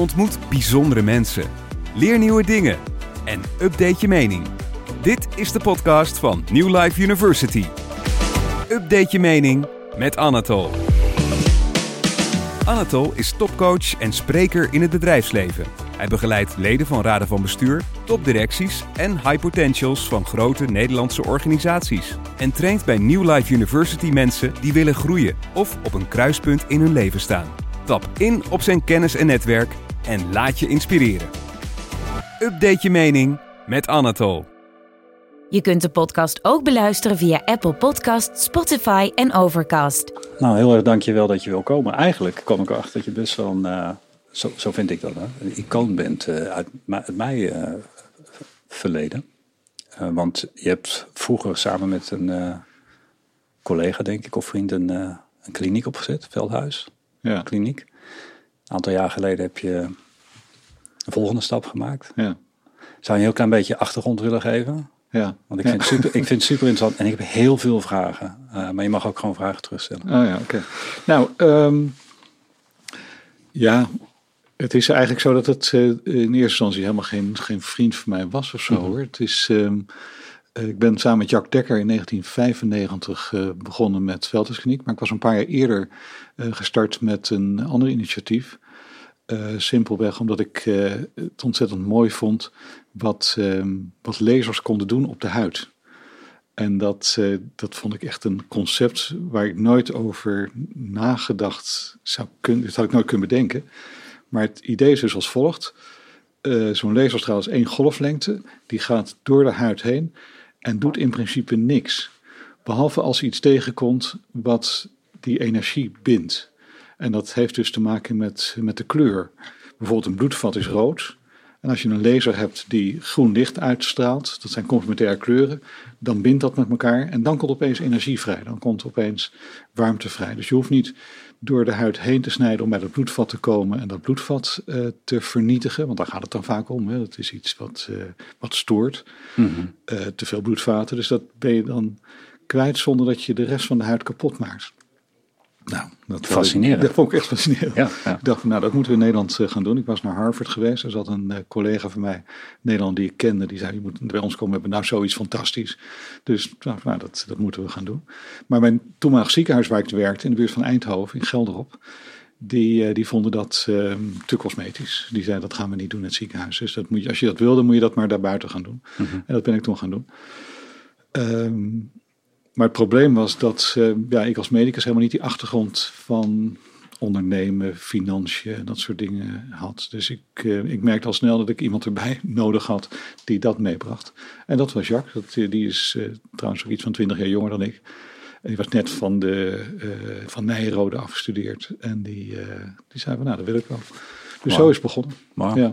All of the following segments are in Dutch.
Ontmoet bijzondere mensen. Leer nieuwe dingen. En update je mening. Dit is de podcast van New Life University. Update je mening met Anatol. Anatol is topcoach en spreker in het bedrijfsleven. Hij begeleidt leden van raden van bestuur, topdirecties en high potentials van grote Nederlandse organisaties. En traint bij New Life University mensen die willen groeien of op een kruispunt in hun leven staan. Tap in op zijn kennis en netwerk en laat je inspireren. Update je mening met Anatol. Je kunt de podcast ook beluisteren via Apple Podcast, Spotify en Overcast. Nou, heel erg dankjewel dat je wil komen. Eigenlijk kom ik erachter dat je best wel een, uh, zo, zo vind ik dat, hè, een icoon bent uh, uit, uit mijn uh, verleden. want je hebt vroeger samen met een collega, denk ik, of vriend, een, een kliniek opgezet, Veldhuis. Ja. Kliniek. Een aantal jaar geleden heb je een volgende stap gemaakt. Ja. Zou je een heel klein beetje achtergrond willen geven? Ja. Want ik vind, het super, ik vind het super interessant en ik heb heel veel vragen. Uh, maar je mag ook gewoon vragen terugstellen. Oh ja, oké. Nou, um, ja, het is eigenlijk zo dat het uh, in eerste instantie helemaal geen, geen vriend van mij was of zo mm -hmm. hoor. Het is, um, ik ben samen met Jack Dekker in 1995 uh, begonnen met veldheidskliniek. Maar ik was een paar jaar eerder gestart met een ander initiatief. Uh, simpelweg omdat ik het ontzettend mooi vond wat, uh, wat lasers konden doen op de huid. En dat, dat vond ik echt een concept waar ik nooit over nagedacht zou kunnen. Dat had ik nooit kunnen bedenken. Maar het idee is dus als volgt. Zo'n laserstraal is één golflengte. Die gaat door de huid heen en doet in principe niks. Behalve als iets tegenkomt wat die energie bindt. En dat heeft dus te maken met, met de kleur. Bijvoorbeeld een bloedvat is rood. En als je een laser hebt die groen licht uitstraalt, dat zijn complementaire kleuren, dan bindt dat met elkaar en dan komt opeens energie vrij. Dan komt opeens warmte vrij. Dus je hoeft niet door de huid heen te snijden om bij dat bloedvat te komen en dat bloedvat uh, te vernietigen, want daar gaat het dan vaak om. Hè. Dat is iets wat, uh, wat stoort, mm -hmm. uh, te veel bloedvaten. Dus dat ben je dan kwijt zonder dat je de rest van de huid kapot maakt. Nou, dat fascinerend. Dat vond ik echt fascinerend. Ja, ja. Ik dacht, nou, dat moeten we in Nederland uh, gaan doen. Ik was naar Harvard geweest. Er zat een uh, collega van mij, Nederland, die ik kende. Die zei, je moet bij ons komen. We hebben nou zoiets fantastisch. Dus nou, nou, dat, dat moeten we gaan doen. Maar mijn toenmalig ziekenhuis waar ik werkte, in de buurt van Eindhoven, in Gelderop. Die, uh, die vonden dat te cosmetisch. Die zeiden, dat gaan we niet doen in het ziekenhuis. Dus dat moet je, als je dat wilde, moet je dat maar daarbuiten gaan doen. Mm -hmm. En dat ben ik toen gaan doen. Um, maar het probleem was dat uh, ja, ik als medicus helemaal niet die achtergrond van ondernemen, financiën dat soort dingen had. Dus ik, uh, ik merkte al snel dat ik iemand erbij nodig had die dat meebracht. En dat was Jacques. Dat, die is uh, trouwens ook iets van twintig jaar jonger dan ik. En die was net van, de, van Nijrode afgestudeerd. En die, die zei van nou, dat wil ik wel. Dus wow. zo is het begonnen. Wow. Ja.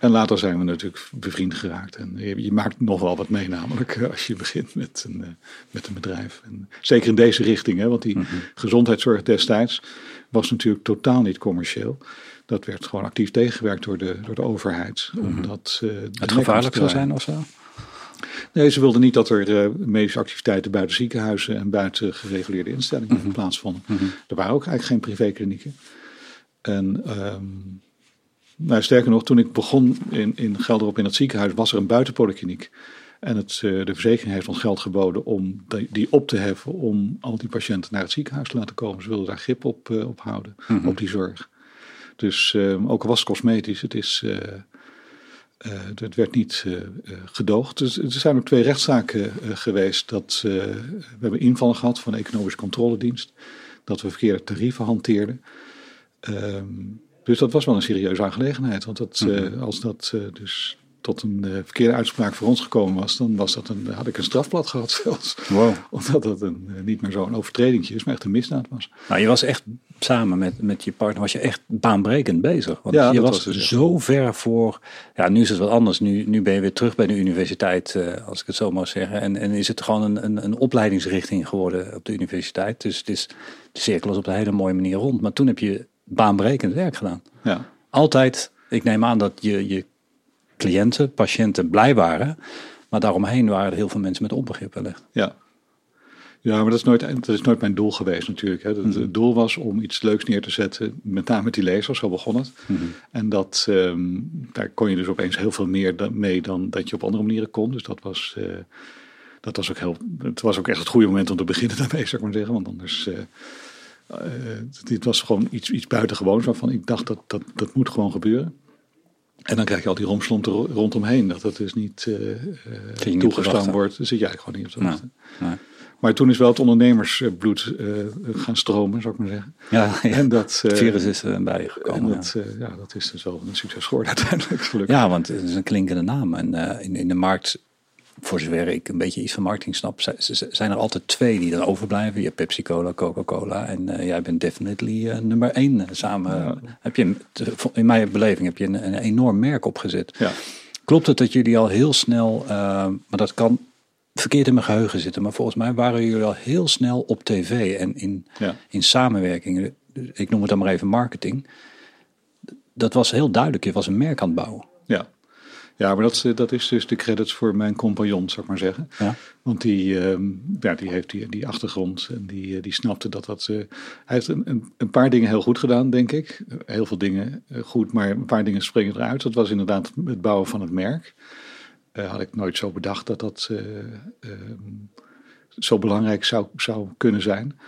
En later zijn we natuurlijk bevriend geraakt. En je, je, maakt nog wel wat mee, namelijk als je begint met een, uh, met een bedrijf. En zeker in deze richting, hè, want die mm -hmm. gezondheidszorg destijds was natuurlijk totaal niet commercieel. Dat werd gewoon actief tegengewerkt door de, door de overheid. Mm -hmm. Omdat uh, het gevaarlijk zou zijn of zo? Nee, ze wilden niet dat er uh, medische activiteiten buiten ziekenhuizen en buiten gereguleerde instellingen mm -hmm. plaatsvonden. Er waren ook eigenlijk geen privéklinieken. En um, nou, sterker nog, toen ik begon in, in Gelderop in het ziekenhuis, was er een buitenpolykliniek. En het, uh, de verzekering heeft ons geld geboden om die, op te heffen om al die patiënten naar het ziekenhuis te laten komen. Ze wilden daar grip op, uh, op houden, mm -hmm. op die zorg. Dus uh, ook al was het cosmetisch, het, is, het werd niet gedoogd. Dus er zijn ook twee rechtszaken geweest. Dat, we hebben invallen gehad van de Economische Controledienst. Dat we verkeerde tarieven hanteerden. Um, dus dat was wel een serieuze aangelegenheid. Want dat, mm -hmm. uh, als dat uh, dus tot een uh, verkeerde uitspraak voor ons gekomen was, dan was dat een, had ik een strafblad gehad zelfs. Wow. Omdat dat een, niet meer zo'n overtreding is, maar echt een misdaad was. Nou, je was echt samen met, met je partner, was je echt baanbrekend bezig. Want ja, je was, was dus zo ver voor, ja nu is het wat anders. Nu, nu ben je weer terug bij de universiteit, als ik het zo mag zeggen. En, en is het gewoon een, een, een opleidingsrichting geworden op de universiteit. Dus het is, de cirkel is op een hele mooie manier rond. Maar toen heb je baanbrekend werk gedaan. Ja. Altijd, ik neem aan dat je, je cliënten, patiënten blij waren, maar daaromheen waren er heel veel mensen met onbegrip wellicht. Ja. Ja, maar dat is nooit, dat is nooit mijn doel geweest natuurlijk. Hè. Het, het doel was om iets leuks neer te zetten, met name met die lezers, zo begon het. En dat, ehm, daar kon je dus opeens heel veel meer mee dan dat je op andere manieren kon. Dus dat was, eh, dat was ook heel, het was ook echt het goede moment om te beginnen daarmee, zou ik maar zeggen. Want anders, eh, eh, dit was gewoon iets, iets buitengewoons waarvan ik dacht dat, dat dat moet gewoon gebeuren. En dan krijg je al die romslomp er ro- rondomheen. Dat het dus niet te toegestaan wordt. Zit eigenlijk gewoon niet op te Nee, wachten. nee. Maar toen is wel het ondernemersbloed gaan stromen, zou ik maar zeggen. Ja, ja. En dat, het virus is er bij je en gekomen. ja. dat, eh, ja, dat is dus wel een succes geworden uiteindelijk, gelukkig. Ja, want het is een klinkende naam. En in, in de markt, voor zover ik een beetje iets van marketing snap, zijn er altijd twee die er overblijven. Je hebt Pepsi Cola, Coca-Cola en eh, jij bent definitely eh, nummer één. eh, Samen heb je, in mijn beleving, heb je een, een enorm merk opgezet. Ja. Klopt het dat jullie al heel snel, maar dat kan verkeerd in mijn geheugen zitten, maar volgens mij waren jullie al heel snel op tv en in, Ja. in samenwerking. Ik noem het dan maar even marketing. Dat was heel duidelijk. Je was een merk aan het bouwen. Ja. Ja, maar dat, is, dat is dus de credits voor mijn compagnon, zou ik maar zeggen. Ja. Want die, ehm, ja, die heeft die, die achtergrond en die, eh, die snapte dat dat... eh, hij heeft een, een, paar dingen heel goed gedaan, denk ik. Heel veel dingen eh, goed, maar een paar dingen springen eruit. Dat was inderdaad het bouwen van het merk. Eh, had ik nooit zo bedacht dat dat eh, ehm, zo belangrijk zou, zou kunnen zijn.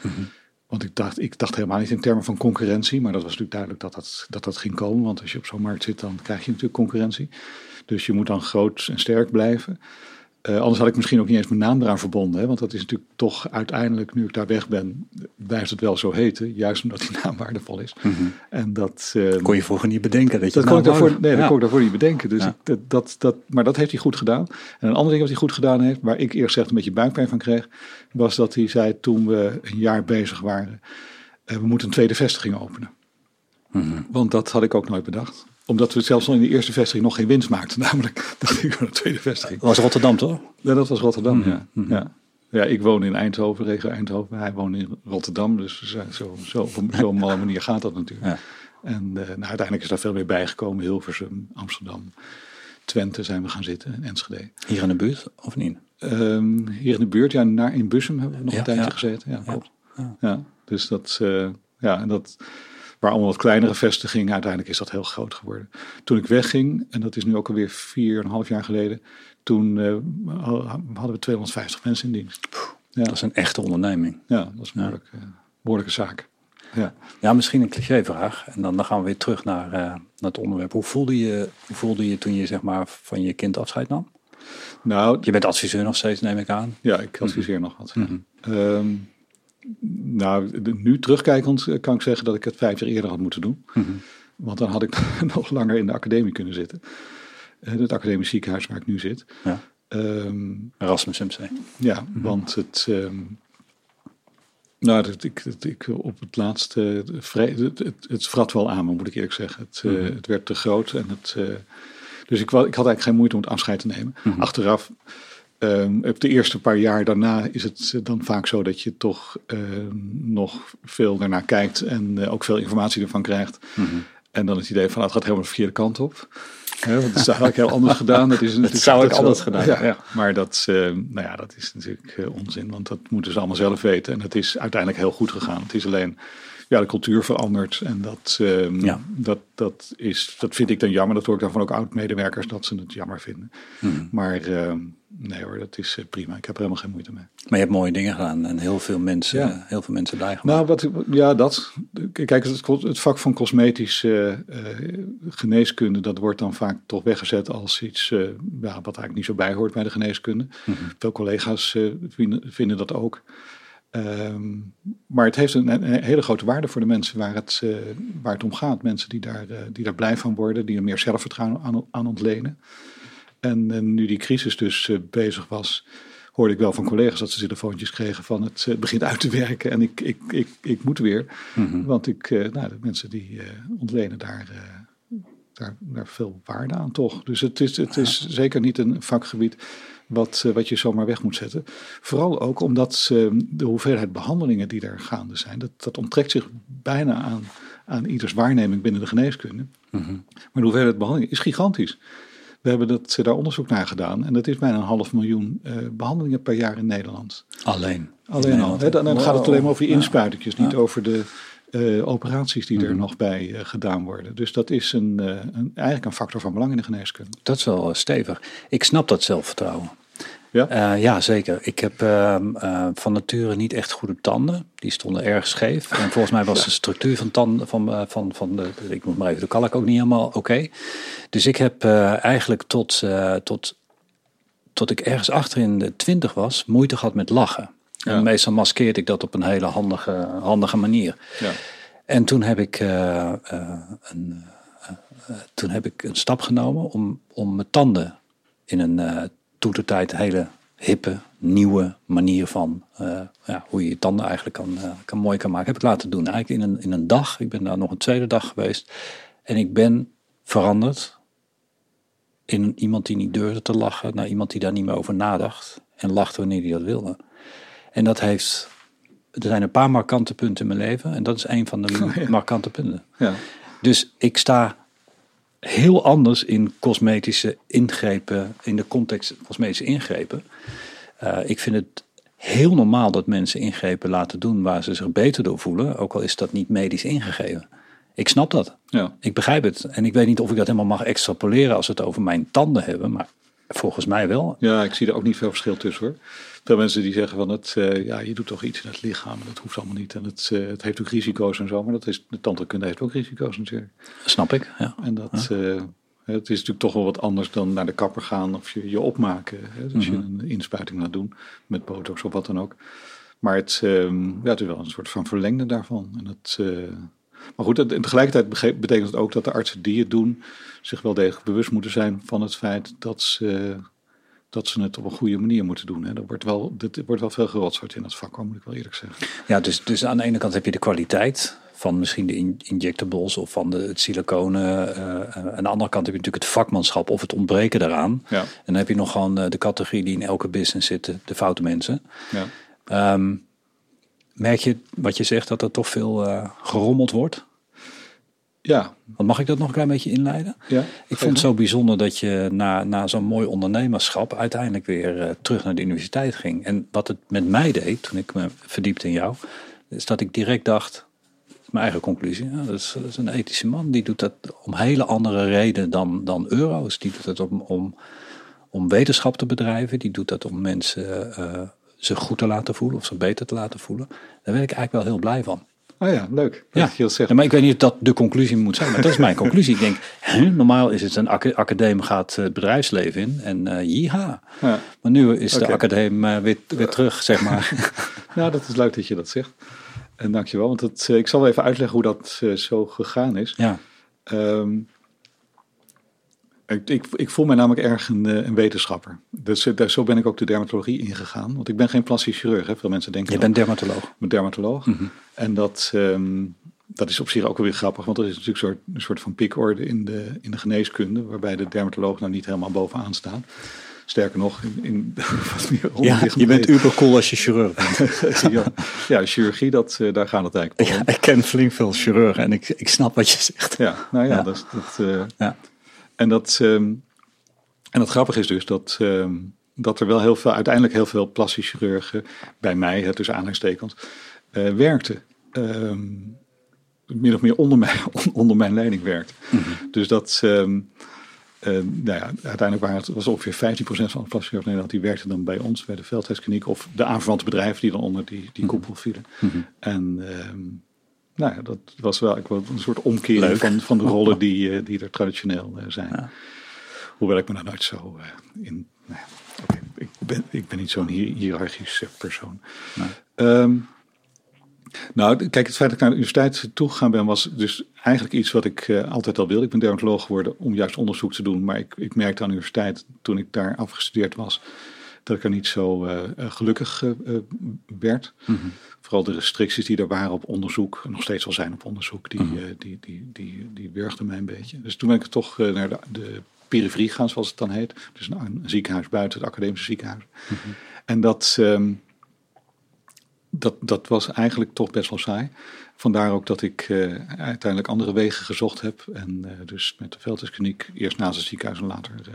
Want ik dacht, ik dacht helemaal niet in termen van concurrentie. Maar dat was natuurlijk duidelijk dat dat, dat, dat ging komen. Want als je op zo'n markt zit, dan krijg je natuurlijk concurrentie. Dus je moet dan groot en sterk blijven. Eh, anders had ik misschien ook niet eens mijn naam eraan verbonden. Hè? Want dat is natuurlijk toch uiteindelijk, nu ik daar weg ben, blijft het wel zo heten. Juist omdat die naam waardevol is. En dat, eh, Kon je vroeger niet bedenken dat je dat kon ik daarvoor, nee, dat kon ik daarvoor niet bedenken. Dus Ja. ik, dat, dat, dat, maar dat heeft hij goed gedaan. En een ander ding wat hij goed gedaan heeft, waar ik eerst echt een beetje buikpijn van kreeg, was dat hij zei toen we een jaar bezig waren, eh, we moeten een tweede vestiging openen. Mhm. Want dat had ik ook nooit bedacht. Omdat we zelfs al in de eerste vestiging nog geen winst maakten. Namelijk, ik, een tweede vestiging. Dat was Rotterdam toch? Ja, dat was Rotterdam, Mhm, ja. ja. Ja, ik woon in Eindhoven, regio Eindhoven. Hij woont in Rotterdam. Dus zo, zo, op een- zo'n malle manier gaat dat natuurlijk. Ja. En eh, nou, uiteindelijk is daar veel meer bijgekomen. Hilversum, Amsterdam, Twente zijn we gaan zitten en Enschede. Hier in de buurt of niet? Ehm, hier in de buurt, ja, naar, in Bussum hebben we nog Ja, een tijdje ja. gezeten. Ja, klopt. Ja. Ja. dus dat, eh, ja, en dat, waar allemaal wat kleinere vestigingen, uiteindelijk is dat heel groot geworden. Toen ik wegging, en dat is nu ook alweer vier en een half jaar geleden, toen eh, hadden we 250 mensen in dienst. Ja, Dat is een echte onderneming. ja dat is een behoorlijk, eh, behoorlijke zaak. Ja. Ja, misschien een clichévraag. En dan, dan gaan we weer terug naar, eh, naar het onderwerp. Hoe voelde, je, hoe voelde je toen je zeg maar, van je kind afscheid nam? Nou, Je bent adviseur nog steeds, neem ik aan. Ja, ik adviseer nog wat. ja. Ehm, nou, nu terugkijkend eh, kan ik zeggen dat ik het vijf jaar eerder had moeten doen. Want dan had ik nog langer in de academie kunnen zitten. Eh, het academisch ziekenhuis waar ik nu zit. Ja. Ehm, Erasmus MC. ja, want het. ehm, nou, dat, ik, ik, op het laatste. Het, het, het vrat wel aan me, moet ik eerlijk zeggen. Het, eh, het werd te groot. En het, dus ik, ik had eigenlijk geen moeite om het afscheid te nemen. Achteraf, ehm, op de eerste paar jaar daarna, is het eh, dan vaak zo dat je toch ehm, nog veel daarnaar kijkt. En eh, ook veel informatie ervan krijgt. En dan het idee van, nou, het gaat helemaal de verkeerde kant op. Hè, want het is eigenlijk heel anders gedaan. Dat, is natuurlijk- zou ik anders gedaan Ja. Maar dat, nou ja, dat is natuurlijk eh, onzin, want dat moeten ze allemaal zelf weten. En het is uiteindelijk heel goed gegaan. Het is alleen ja, de cultuur veranderd. En dat, ehm, Ja. dat, dat, is, dat vind ik dan jammer. Dat hoor ik dan van ook oud-medewerkers dat ze het jammer vinden. Hmm. Maar ehm, nee hoor, dat is eh, prima. Ik heb er helemaal geen moeite mee. Maar je hebt mooie dingen gedaan en heel veel mensen, Ja. heel veel mensen blij gemaakt. Nou, wat, ja, dat. Kijk, het, het vak van cosmetische eh, geneeskunde, dat wordt dan vaak toch weggezet als iets eh, ja, wat eigenlijk niet zo bij hoort bij de geneeskunde. Veel collega's vinden, vinden dat ook. Ehm, maar het heeft een, een hele grote waarde voor de mensen waar het, eh, waar het om gaat. Mensen die daar, eh, die daar blij van worden, die er meer zelfvertrouwen aan, aan ontlenen. En, en nu die crisis dus eh, bezig was, hoorde ik wel van collega's dat ze telefoontjes kregen van het eh, begint uit te werken en ik, ik, ik, ik moet weer. Want ik, eh, nou, de mensen die eh, ontlenen daar, eh, daar, daar veel waarde aan toch. Dus het is, het is zeker niet een vakgebied wat, eh, wat je zomaar weg moet zetten. Vooral ook omdat eh, de hoeveelheid behandelingen die daar gaande zijn, dat, dat onttrekt zich bijna aan, aan ieders waarneming binnen de geneeskunde. Maar de hoeveelheid behandelingen is gigantisch. We hebben dat, daar onderzoek naar gedaan en dat is bijna een half miljoen eh, behandelingen per jaar in Nederland. Alleen. Alleen al. Dan, dan gaat het alleen maar over die inspuitingjes, niet over de uh, operaties die er mhm. nog bij uh, gedaan worden. Dus dat is een, uh, een, eigenlijk een factor van belang in de geneeskunde. Dat is wel stevig. Ik snap dat zelfvertrouwen. Ja? ja, zeker. Ik heb ehm, van nature niet echt goede tanden. Die stonden erg scheef. En volgens mij was de structuur van tanden, van, van, van de, ik moet maar even de kalk ook niet helemaal oké. Dus ik heb eigenlijk tot, tot, tot ik ergens achter in de twintig was, moeite gehad met lachen. En meestal maskeerde ik dat op een hele handige, handige manier. Ja. En toen heb ik, uh, uh, een, uh, toen heb ik een stap genomen om, om mijn tanden in een toetertijd hele hippe, nieuwe manier van ja, hoe je je tanden eigenlijk kan, kan mooi kan maken. Heb ik laten doen. Eigenlijk in een, in een dag. Ik ben daar nog een tweede dag geweest. En ik ben veranderd in iemand die niet durfde te lachen, naar iemand die daar niet meer over nadacht. En lachte wanneer hij dat wilde. En dat heeft. Er zijn een paar markante punten in mijn leven. En dat is een van de oh, markante punten. Ja. Dus ik sta heel anders in cosmetische ingrepen. In de context cosmetische ingrepen. Uh, ik vind het heel normaal dat mensen ingrepen laten doen waar ze zich beter door voelen. Ook al is dat niet medisch ingegeven. Ik snap dat. Ja. Ik begrijp het. En ik weet niet of ik dat helemaal mag extrapoleren als we het over mijn tanden hebben. Maar volgens mij wel. Ja, ik zie er ook niet veel verschil tussen hoor. Veel mensen die zeggen van het, uh, ja, je doet toch iets in het lichaam. Dat hoeft allemaal niet. En het, uh, het heeft ook risico's en zo. Maar dat is, de tandheelkunde heeft ook risico's natuurlijk. Snap ik, ja. En dat, uh, het is natuurlijk toch wel wat anders dan naar de kapper gaan of je je opmaken. Hè, dus mm -hmm. je een inspuiting laat doen met botox of wat dan ook. Maar het, um, ja, het is wel een soort van verlengde daarvan. En het, maar goed, en tegelijkertijd betekent het ook dat de artsen die het doen zich wel degelijk bewust moeten zijn van het feit dat ze dat ze het op een goede manier moeten doen. Hè. Er wordt wel, er wordt wel veel gerotsoort in het vak, moet ik wel eerlijk zeggen. Ja, dus, dus aan de ene kant heb je de kwaliteit van misschien de injectables of van de, het siliconen. Uh, aan de andere kant heb je natuurlijk het vakmanschap of het ontbreken daaraan. Ja. En dan heb je nog gewoon eh, de categorie die in elke business zit, de foute mensen. Ja. Um, merk je wat je zegt dat er toch veel uh, gerommeld wordt? Ja. Want mag ik dat nog een klein beetje inleiden? Ja, ik vond het zo bijzonder dat je na, na zo'n mooi ondernemerschap uiteindelijk weer uh, terug naar de universiteit ging. En wat het met mij deed, toen ik me verdiepte in jou, is dat ik direct dacht, mijn eigen conclusie, ja, dat, is, dat, is, een ethische man. Die doet dat om hele andere redenen dan, dan euro's. Die doet dat om, om, om wetenschap te bedrijven. Die doet dat om mensen uh, zich goed te laten voelen of zich beter te laten voelen. Daar ben ik eigenlijk wel heel blij van. Oh ja, leuk. Ja. ja. maar ik weet niet of dat de conclusie moet zijn, maar dat is mijn conclusie. Ik denk, hè, normaal is het een academie gaat het bedrijfsleven in en uh, ja. Maar nu is de academie uh, weer, weer terug, zeg maar. nou, dat is leuk dat je dat zegt. En dankjewel, want het, ik zal even uitleggen hoe dat uh, zo gegaan is. Ja. Um, ik, ik, ik, voel mij namelijk erg een, een wetenschapper. Dus daar, zo ben ik ook de dermatologie ingegaan. Want ik ben geen plastisch chirurg. Hè. Veel mensen denken. Je bent dermatoloog. Ik ben dermatoloog. Mm -hmm. En dat, um, dat is op zich ook wel weer grappig. Want er is natuurlijk een soort, een soort van piekorde in de, in de geneeskunde. Waarbij de dermatoloog nou niet helemaal bovenaan staat. Sterker nog, in, in wat meer ja, je bent uber cool als je chirurg bent. ja, ja, chirurgie, dat, uh, daar gaat het eigenlijk om. Ja, ik ken flink veel chirurgen en ik, ik snap wat je zegt. Ja, nou ja, ja. Dat, dat, uh, ja. En dat, um, en het grappige is dus dat, um, dat er wel heel veel, uiteindelijk heel veel plastisch chirurgen bij mij, het tussen aanhalingstekens, uh, werkten. Um, min of meer onder mijn, onder mijn leiding werkt. Mm -hmm. Dus dat, um, uh, nou ja, uiteindelijk waren het, was ongeveer 15% van de plastisch Nederland die werkte dan bij ons, bij de veldheidskliniek, of de aanverwante bedrijven die dan onder die, die mhm. koepel vielen. Mm -hmm. En um, nou ja, dat was wel een soort omkering van, van de rollen die, uh, die er traditioneel uh, zijn. Ja. Hoewel ik me daar nooit zo uh, in. Nou ja, okay, ik, ben, ik ben niet zo'n hiërarchisch persoon. Nee. Um, nou, kijk, het feit dat ik naar de universiteit toegegaan ben, was dus eigenlijk iets wat ik uh, altijd al wilde. Ik ben dermatoloog geworden om juist onderzoek te doen. Maar ik, ik merkte aan de universiteit, toen ik daar afgestudeerd was, dat ik er niet zo uh, gelukkig uh, werd. Mm -hmm. Vooral de restricties die er waren op onderzoek, nog steeds wel zijn op onderzoek, die, mm -hmm. die, die, die, die wurgden mij een beetje. Dus toen ben ik toch naar de, de periferie gegaan, zoals het dan heet. Dus een, een ziekenhuis buiten het academische ziekenhuis. Mm -hmm. En dat... Um, dat, dat was eigenlijk toch best wel saai. Vandaar ook dat ik uh, uiteindelijk andere wegen gezocht heb. En uh, dus met de veldheidskliniek, eerst naast het ziekenhuis en later. Uh,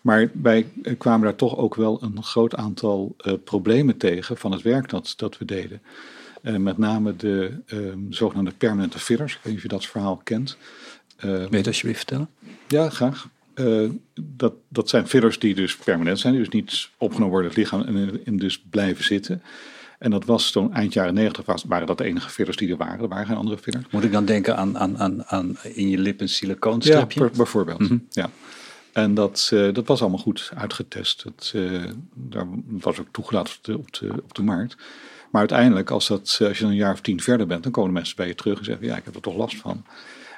maar wij kwamen daar toch ook wel een groot aantal problemen tegen van het werk dat, dat we deden. met name de ehm, zogenaamde permanente fillers. Ik weet niet of je dat verhaal kent. Weet je alsjeblieft vertellen? Ja, graag. dat, dat zijn fillers die dus permanent zijn, die dus niet opgenomen worden in het lichaam en, en dus blijven zitten. En dat was toen eind jaren negentig, waren dat de enige fillers die er waren. Er waren geen andere fillers. Moet ik dan denken aan, aan, aan, aan in je lip een silicoonstripje? Ja, bijvoorbeeld. Mhm. Ja. En dat, uh, dat was allemaal goed uitgetest. Dat, uh, daar was ook toegelaten op de, op, de, op de markt. Maar uiteindelijk, als, dat, als je een jaar of tien verder bent, dan komen mensen bij je terug en zeggen: Ja, ik heb er toch last van.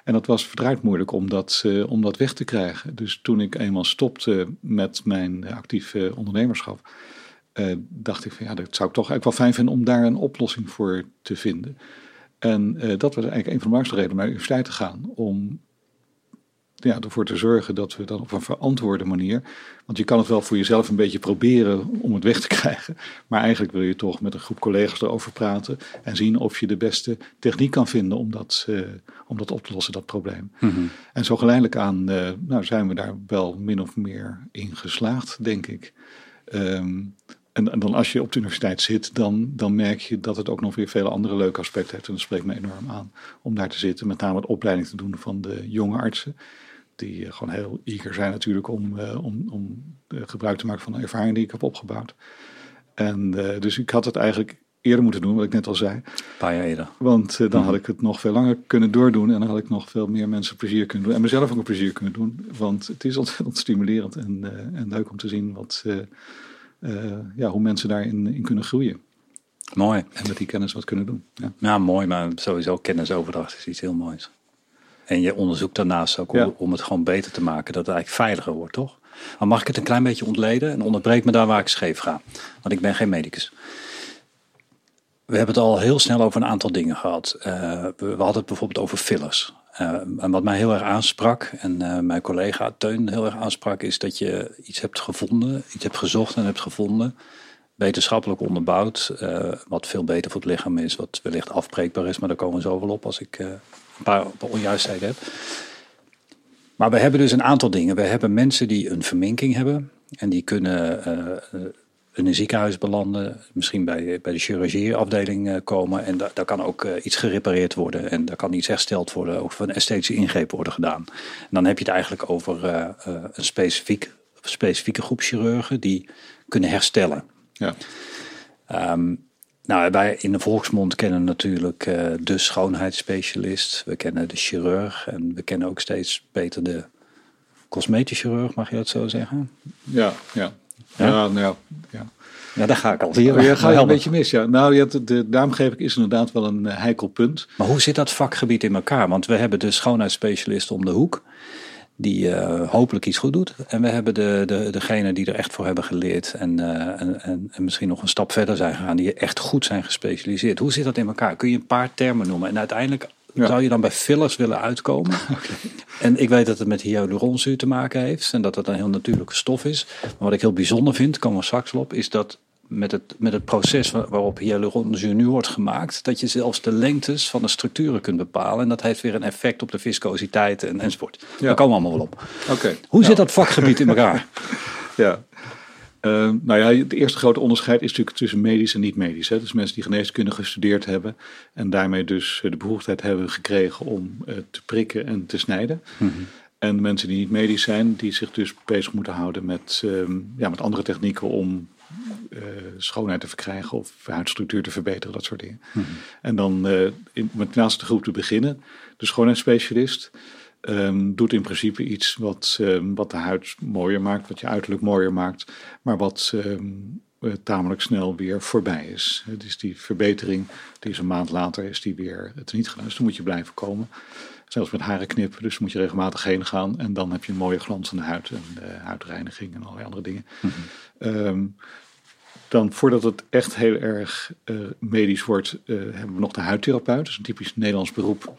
En dat was verdraaid moeilijk om dat, uh, om dat weg te krijgen. Dus toen ik eenmaal stopte met mijn actieve ondernemerschap, uh, dacht ik van ja, dat zou ik toch eigenlijk wel fijn vinden om daar een oplossing voor te vinden. En uh, dat was eigenlijk een van de belangrijkste redenen om naar de universiteit te gaan. Om ja, ervoor te zorgen dat we dan op een verantwoorde manier. Want je kan het wel voor jezelf een beetje proberen om het weg te krijgen. Maar eigenlijk wil je toch met een groep collega's erover praten. En zien of je de beste techniek kan vinden om dat, uh, om dat op te lossen, dat probleem. Mm -hmm. En zo geleidelijk aan nou, zijn we daar wel min of meer in geslaagd, denk ik. Um, en, en, dan als je op de universiteit zit, dan, dan merk je dat het ook nog weer vele andere leuke aspecten heeft. En dat spreekt me enorm aan om daar te zitten. Met name de opleiding te doen van de jonge artsen. Die uh, gewoon heel eager zijn natuurlijk om, uh, om, om uh, gebruik te maken van de ervaring die ik heb opgebouwd. En dus ik had het eigenlijk eerder moeten doen, wat ik net al zei. Een paar jaar eerder. Want dan mm. had ik het nog veel langer kunnen doordoen. En dan had ik nog veel meer mensen plezier kunnen doen. En mezelf ook een plezier kunnen doen. Want het is ontzettend stimulerend en, en leuk om te zien wat ja, hoe mensen daarin in kunnen groeien. Mooi. En met die kennis wat kunnen doen. Ja, ja mooi, maar sowieso kennisoverdracht is iets heel moois. En je onderzoekt daarnaast ook ja. om, het gewoon beter te maken, dat het eigenlijk veiliger wordt, toch? Maar mag ik het een klein beetje ontleden en onderbreek me daar waar ik scheef ga? Want ik ben geen medicus. We hebben het al heel snel over een aantal dingen gehad. Uh, we, we hadden het bijvoorbeeld over fillers. Uh, en wat mij heel erg aansprak, en uh, mijn collega Teun heel erg aansprak, is dat je iets hebt gevonden, iets hebt gezocht en hebt gevonden, wetenschappelijk onderbouwd, uh, wat veel beter voor het lichaam is, wat wellicht afbreekbaar is, maar daar komen we zo wel op als ik een paar onjuistheden heb. Maar we hebben dus een aantal dingen. We hebben mensen die een verminking hebben en die kunnen in een ziekenhuis belanden, misschien bij, bij de chirurgieafdeling uh, komen. En da daar kan ook uh, iets gerepareerd worden en daar kan iets hersteld worden, of een esthetische ingreep worden gedaan. En dan heb je het eigenlijk over uh, een specifiek, specifieke groep chirurgen die kunnen herstellen. Ja. Um, nou, wij in de volksmond kennen natuurlijk de schoonheidsspecialist, we kennen de chirurg en we kennen ook steeds beter de cosmetisch chirurg, mag je dat zo zeggen? Ja, ja. Ja, nou ja, ja. Ja, daar ga ik al. Hier, ja, ga je een beetje mis, ja. Nou, ja, de, de naamgeving is inderdaad wel een uh, heikel punt. Maar hoe zit dat vakgebied in elkaar? Want we hebben de schoonheidsspecialist om de hoek, die uh, hopelijk iets goed doet. En we hebben de, de, degene die er echt voor hebben geleerd en, uh, en, en, en, misschien nog een stap verder zijn gegaan, die echt goed zijn gespecialiseerd. Hoe zit dat in elkaar? Kun je een paar termen noemen? En uiteindelijk ja. Zou je dan bij fillers willen uitkomen? okay. En ik weet dat het met hyaluronzuur te maken heeft en dat het een heel natuurlijke stof is. Maar wat ik heel bijzonder vind, komen we straks op, is dat met het, met het proces waarop hyaluronzuur nu wordt gemaakt, dat je zelfs de lengtes van de structuren kunt bepalen. En dat heeft weer een effect op de viscositeit en, enzovoort. Ja. Daar komen we allemaal wel op. Okay. Hoe nou. zit dat vakgebied in elkaar? ja, uh, nou ja, het eerste grote onderscheid is natuurlijk tussen medisch en niet-medisch. Dus mensen die geneeskunde gestudeerd hebben en daarmee dus de behoefte hebben gekregen om uh, te prikken en te snijden. Mm -hmm. En mensen die niet medisch zijn, die zich dus bezig moeten houden met, um, ja, met andere technieken om uh, schoonheid te verkrijgen of huidstructuur te verbeteren, dat soort dingen. Mm -hmm. En dan in, met de groep te beginnen, de schoonheidsspecialist. Um, doet in principe iets wat, um, wat de huid mooier maakt, wat je uiterlijk mooier maakt, maar wat um, tamelijk snel weer voorbij is. Dus die verbetering, die is een maand later, is die weer het niet gedaan. Dus dan moet je blijven komen. Zelfs met haren knippen, dus moet je regelmatig heen gaan. En dan heb je een mooie glanzende huid en uh, huidreiniging en allerlei andere dingen. -hmm. dan voordat het echt heel erg uh, medisch wordt, uh, hebben we nog de huidtherapeut. Dat is een typisch Nederlands beroep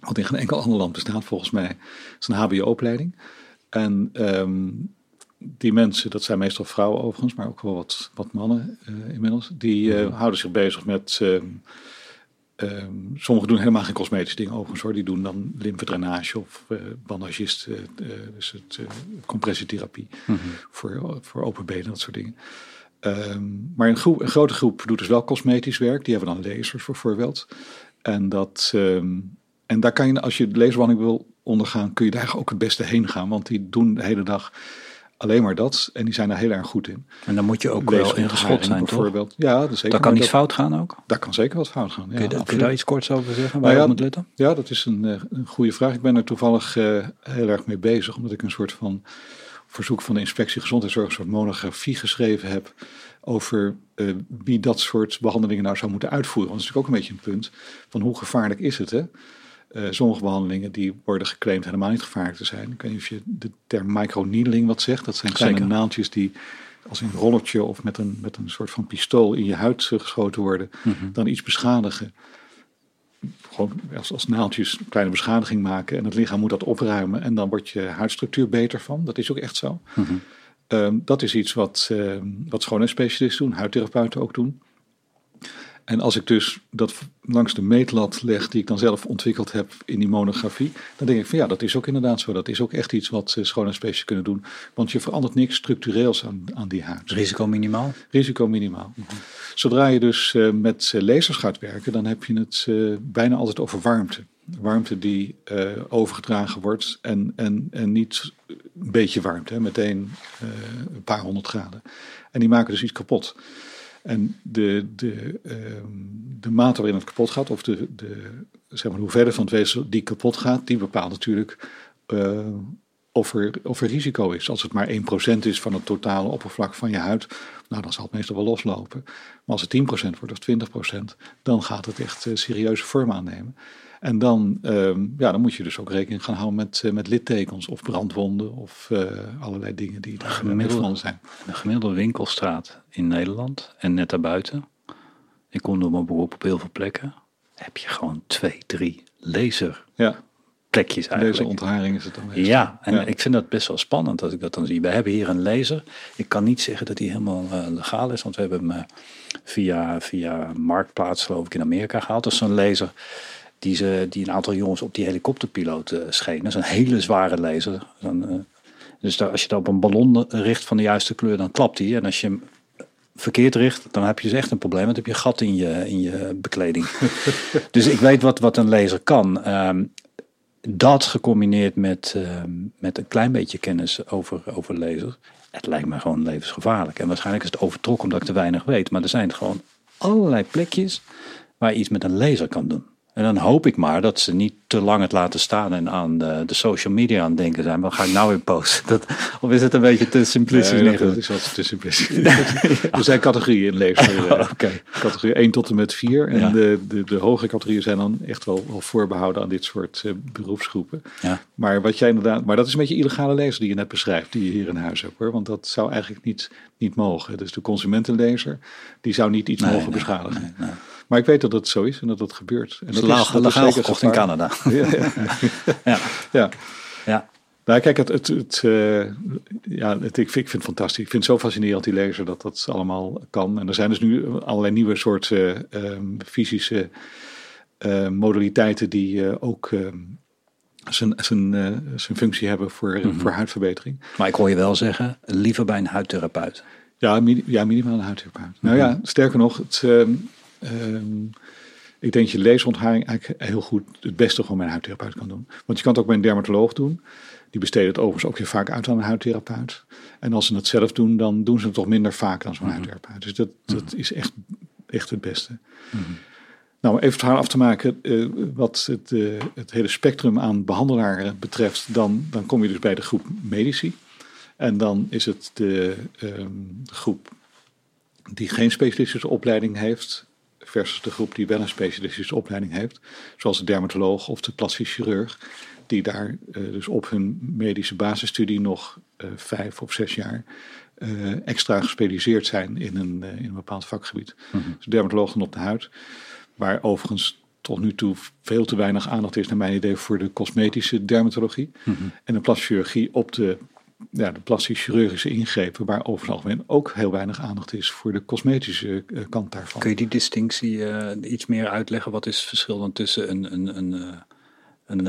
wat in geen enkel ander land bestaat volgens mij, is een HBO-opleiding. En um, die mensen, dat zijn meestal vrouwen overigens, maar ook wel wat, wat mannen uh, inmiddels, die uh, houden zich bezig met. Uh, sommigen doen helemaal geen cosmetische dingen overigens hoor. Die doen dan lymfedrainage of bandagist, dus het compressietherapie mm -hmm. voor, voor open benen, dat soort dingen. Maar een, groep, een, grote groep doet dus wel cosmetisch werk. Die hebben dan lasers bijvoorbeeld. En, dat, um, en daar kan je, als je de wil ondergaan, kun je daar ook het beste heen gaan. Want die doen de hele dag alleen maar dat. En die zijn daar heel erg goed in. En dan moet je ook wel ingeschot zijn, bijvoorbeeld. Toch? Ja, dat is zeker. Dat kan iets fout gaan ook? Daar kan zeker wat fout gaan, ja, kun, je, kun je daar iets korts over zeggen, waar nou ja, moet letten? Ja, dat is een, een goede vraag. Ik ben er toevallig uh, heel erg mee bezig, omdat ik een soort van verzoek van de inspectie gezondheidszorg, een soort monografie geschreven heb over uh, wie dat soort behandelingen nou zou moeten uitvoeren. Want dat is natuurlijk ook een beetje een punt van hoe gevaarlijk is het, hè? Uh, sommige behandelingen die worden geclaimd helemaal niet gevaarlijk te zijn. Ik weet niet of je de term microneedling wat zegt. Dat zijn kleine Zeker. naaldjes die als in een rollertje of met een, met een soort van pistool in je huid geschoten worden. Mm -hmm. Dan iets beschadigen. Gewoon als, als naaldjes een kleine beschadiging maken. En het lichaam moet dat opruimen. En dan wordt je huidstructuur beter van. Dat is ook echt zo. Mm -hmm. um, dat is iets wat, uh, wat schoonheidsspecialisten doen. Huidtherapeuten ook doen. En als ik dus dat langs de meetlat leg die ik dan zelf ontwikkeld heb in die monografie, dan denk ik van ja, dat is ook inderdaad zo. Dat is ook echt iets wat schoonheidsspecialisten kunnen doen. Want je verandert niks structureels aan, aan die huid. Risico minimaal? Risico minimaal. Mm -hmm. Zodra je dus uh, met lasers gaat werken, dan heb je het uh, bijna altijd over warmte. Warmte die uh, overgedragen wordt en, en, en niet een beetje warmte, hè, meteen een paar honderd graden. En die maken dus iets kapot. En de, de, um, de mate waarin het kapot gaat, of de, de, zeg maar, de hoeveelheid van het weefsel die kapot gaat, die bepaalt natuurlijk uh, of, er, of er risico is. Als het maar 1% is van het totale oppervlak van je huid, nou dan zal het meestal wel loslopen. Maar als het 10% wordt of 20%, dan gaat het echt uh, serieuze vorm aannemen. En dan, um, ja, dan moet je dus ook rekening gaan houden met, uh, met littekens of brandwonden of uh, allerlei dingen die er gemiddelde zijn. Een gemiddelde winkelstraat in Nederland en net daarbuiten, ik kom door mijn beroep op heel veel plekken, heb je gewoon twee, drie laser ja. plekjes eigenlijk. Deze ontharing is het dan. Ja, en ja. ik vind dat best wel spannend als ik dat dan zie. We hebben hier een laser. Ik kan niet zeggen dat die helemaal uh, legaal is, want we hebben hem via, via Marktplaats geloof ik in Amerika gehaald. Dat is zo'n laser die, ze, die een aantal jongens op die helikopterpiloot uh, schenen. Dat is een hele zware laser. Dan, uh, dus daar, als je dat op een ballon richt van de juiste kleur, dan klapt die. En als je hem verkeerd richt, dan heb je dus echt een probleem. Dan heb je een gat in je, in je bekleding. dus ik weet wat, wat een laser kan. Um, dat gecombineerd met, uh, met een klein beetje kennis over, over lasers. Het lijkt me gewoon levensgevaarlijk. En waarschijnlijk is het overtrokken omdat ik te weinig weet. Maar er zijn gewoon allerlei plekjes waar je iets met een laser kan doen. En dan hoop ik maar dat ze niet te lang het laten staan en aan de, de social media aan het denken zijn. Wat ga ik nou weer posten? Dat, of is het een beetje te simplistisch? Nee, dat is wat te simplistisch. er zijn categorieën in leven. Oh, okay. Categorie 1 tot en met 4. En ja. de, de, de hogere categorieën zijn dan echt wel, wel voorbehouden aan dit soort uh, beroepsgroepen. Ja. Maar wat jij inderdaad, maar dat is een beetje illegale lezer die je net beschrijft, die je hier in huis hebt hoor. Want dat zou eigenlijk niet, niet mogen. Dus de consumentenlezer, die zou niet iets nee, mogen nee, beschadigen. Nee, maar ik weet dat dat zo is en dat dat gebeurt. En dat is legaal, legaal gekocht in Canada. Ja, ja. ja. ja. Nou, kijk, het, het, het, uh, ja, het, ik, vind, ik vind het fantastisch. Ik vind het zo fascinerend, die lezer, dat dat allemaal kan. En er zijn dus nu allerlei nieuwe soorten uh, um, fysische uh, modaliteiten die uh, ook um, zijn, zijn, zijn functie hebben voor, mm -hmm. voor huidverbetering. Maar ik hoor je wel zeggen, liever bij een huidtherapeut. Ja, ja minimaal een huidtherapeut. Mm -hmm. Nou ja, sterker nog, het... Um, ik denk dat je leesontharing eigenlijk heel goed het beste gewoon bij een huidtherapeut kan doen. Want je kan het ook bij een dermatoloog doen. Die besteden het overigens ook weer vaak uit aan een huidtherapeut. En als ze het zelf doen, dan doen ze het toch minder vaak dan zo'n mm -hmm. huidtherapeut. Dus dat, dat mm -hmm. is echt, echt het beste. Mm -hmm. Nou, even het verhaal af te maken, uh, wat het, uh, het, hele spectrum aan behandelaren betreft, dan, dan kom je dus bij de groep medici. En dan is het de, um, de groep die geen specialistische opleiding heeft, versus de groep die wel een specialistische opleiding heeft, zoals de dermatoloog of de plastisch chirurg, die daar uh, dus op hun medische basisstudie nog uh, vijf of zes jaar uh, extra gespecialiseerd zijn in een, in een bepaald vakgebied. Mm -hmm. Dus dermatoloog dan op de huid, waar overigens tot nu toe veel te weinig aandacht is, naar mijn idee, voor de cosmetische dermatologie. Mm -hmm. En de plastische chirurgie op de ja, de plastisch chirurgische ingrepen, waar over het algemeen ook heel weinig aandacht is voor de cosmetische uh, kant daarvan. Kun je die distinctie uh, iets meer uitleggen? Wat is het verschil dan tussen een, een, een, uh, een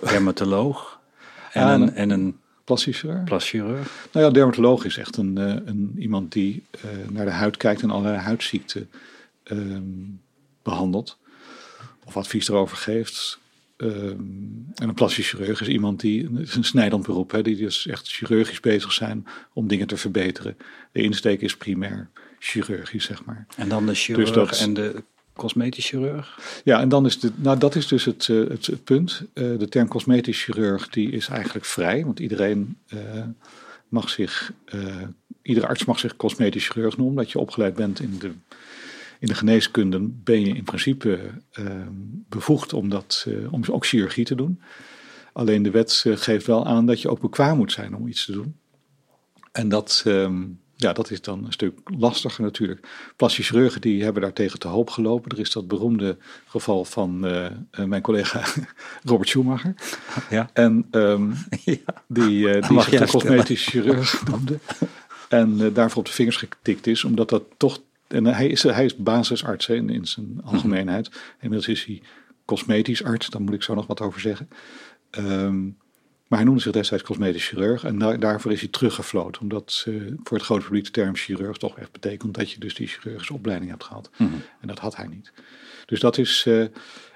dermatoloog en, Ja, een, en een Plastisch chirurg? plaschirurg? Nou ja, dermatoloog is echt een, eh, een, iemand die eh, naar de huid kijkt en allerlei huidziekten ehm, behandelt. Of advies erover geeft. Ehm, en een plastisch chirurg is iemand die, het is een snijdend beroep, hè, die dus echt chirurgisch bezig zijn om dingen te verbeteren. De insteek is primair chirurgisch, zeg maar. En dan de chirurg Dus dat- en de cosmetisch chirurg? Ja, en dan is de, nou dat is dus het, eh, het, het punt. Eh, de term cosmetisch chirurg die is eigenlijk vrij, want iedereen eh, mag zich, iedere arts mag zich cosmetisch chirurg noemen. Dat je opgeleid bent in de, in de geneeskunde, ben je in principe eh, bevoegd om, dat, eh, om ook chirurgie te doen. Alleen de wet eh, geeft wel aan dat je ook bekwaam moet zijn om iets te doen. En dat, ehm, ja, dat is dan een stuk lastiger natuurlijk. Plastische chirurgen die hebben daar tegen te hoop gelopen. Er is dat beroemde geval van mijn collega Robert Schumacher. Ja. En ehm, ja. die, die zich de cosmetisch chirurg noemde. En daarvoor op de vingers getikt is, omdat dat toch... En hij is, hij is basisarts hè, in, in zijn algemeenheid. Inmiddels is hij cosmetisch arts, daar moet ik zo nog wat over zeggen. Ehm, maar hij noemde zich destijds cosmetisch chirurg en daar, daarvoor is hij teruggefloten. Omdat eh, voor het grote publiek de term chirurg toch echt betekent dat je dus die chirurgische opleiding hebt gehad. En dat had hij niet. Dus dat is. eh,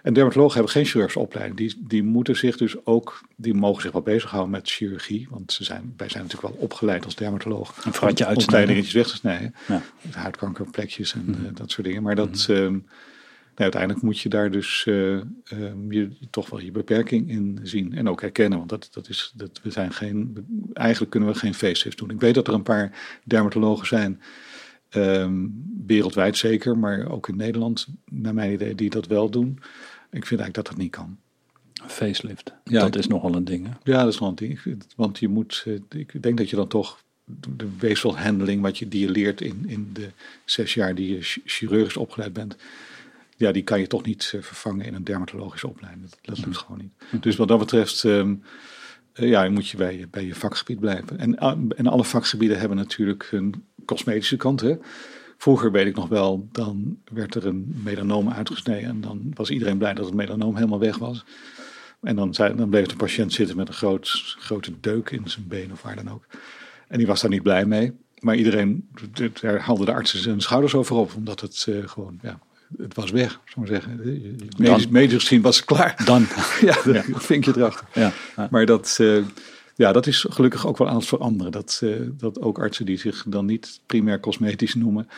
en dermatologen hebben geen chirurgische opleiding. Die, die moeten zich dus ook. Die mogen zich wel bezighouden met chirurgie. Want ze zijn, wij zijn natuurlijk wel opgeleid als dermatoloog. Een vratje om- Om uitsnijden. kleine dingetjes weg te snijden. Ja. Huidkankerplekjes en eh, dat soort dingen. Maar dat. ehm, nou, uiteindelijk moet je daar dus eh, ehm, je, toch wel je beperking in zien. En ook herkennen. Want dat, dat is, dat, we zijn geen, eigenlijk kunnen we geen facelift doen. Ik weet dat er een paar dermatologen zijn. ehm, wereldwijd zeker, maar ook in Nederland, naar mijn idee, die dat wel doen. Ik vind eigenlijk dat dat niet kan. Facelift. Ja, dat ik- is nogal een ding. Hè? Ja, dat is wel een ding. Want je moet, eh, ik denk dat je dan toch de weefselhandling, wat je, die je leert in, in de zes jaar die je ch- chirurgisch opgeleid bent, ja, die kan je toch niet eh, vervangen in een dermatologische opleiding. Dat, dat lukt gewoon niet. Dus wat dat betreft, ehm, eh, ja, moet je bij, je bij je vakgebied blijven. En, en alle vakgebieden hebben natuurlijk hun cosmetische kant. Hè? Vroeger weet ik nog wel, dan werd er een melanoom uitgesneden en dan was iedereen blij dat het melanoom helemaal weg was. En dan, zei, dan bleef de patiënt zitten met een groot, grote deuk in zijn been of waar dan ook. En die was daar niet blij mee. Maar iedereen, daar haalde de artsen zijn schouders over op, omdat het eh, gewoon, ja, het was weg, zou ik maar zeggen. Medisch, medisch gezien was het klaar. Dan. Ja, dat vinkje erachter. Ja. ja. Maar dat, eh, ja, dat is gelukkig ook wel aan het veranderen. Dat, eh, dat ook artsen die zich dan niet primair cosmetisch noemen,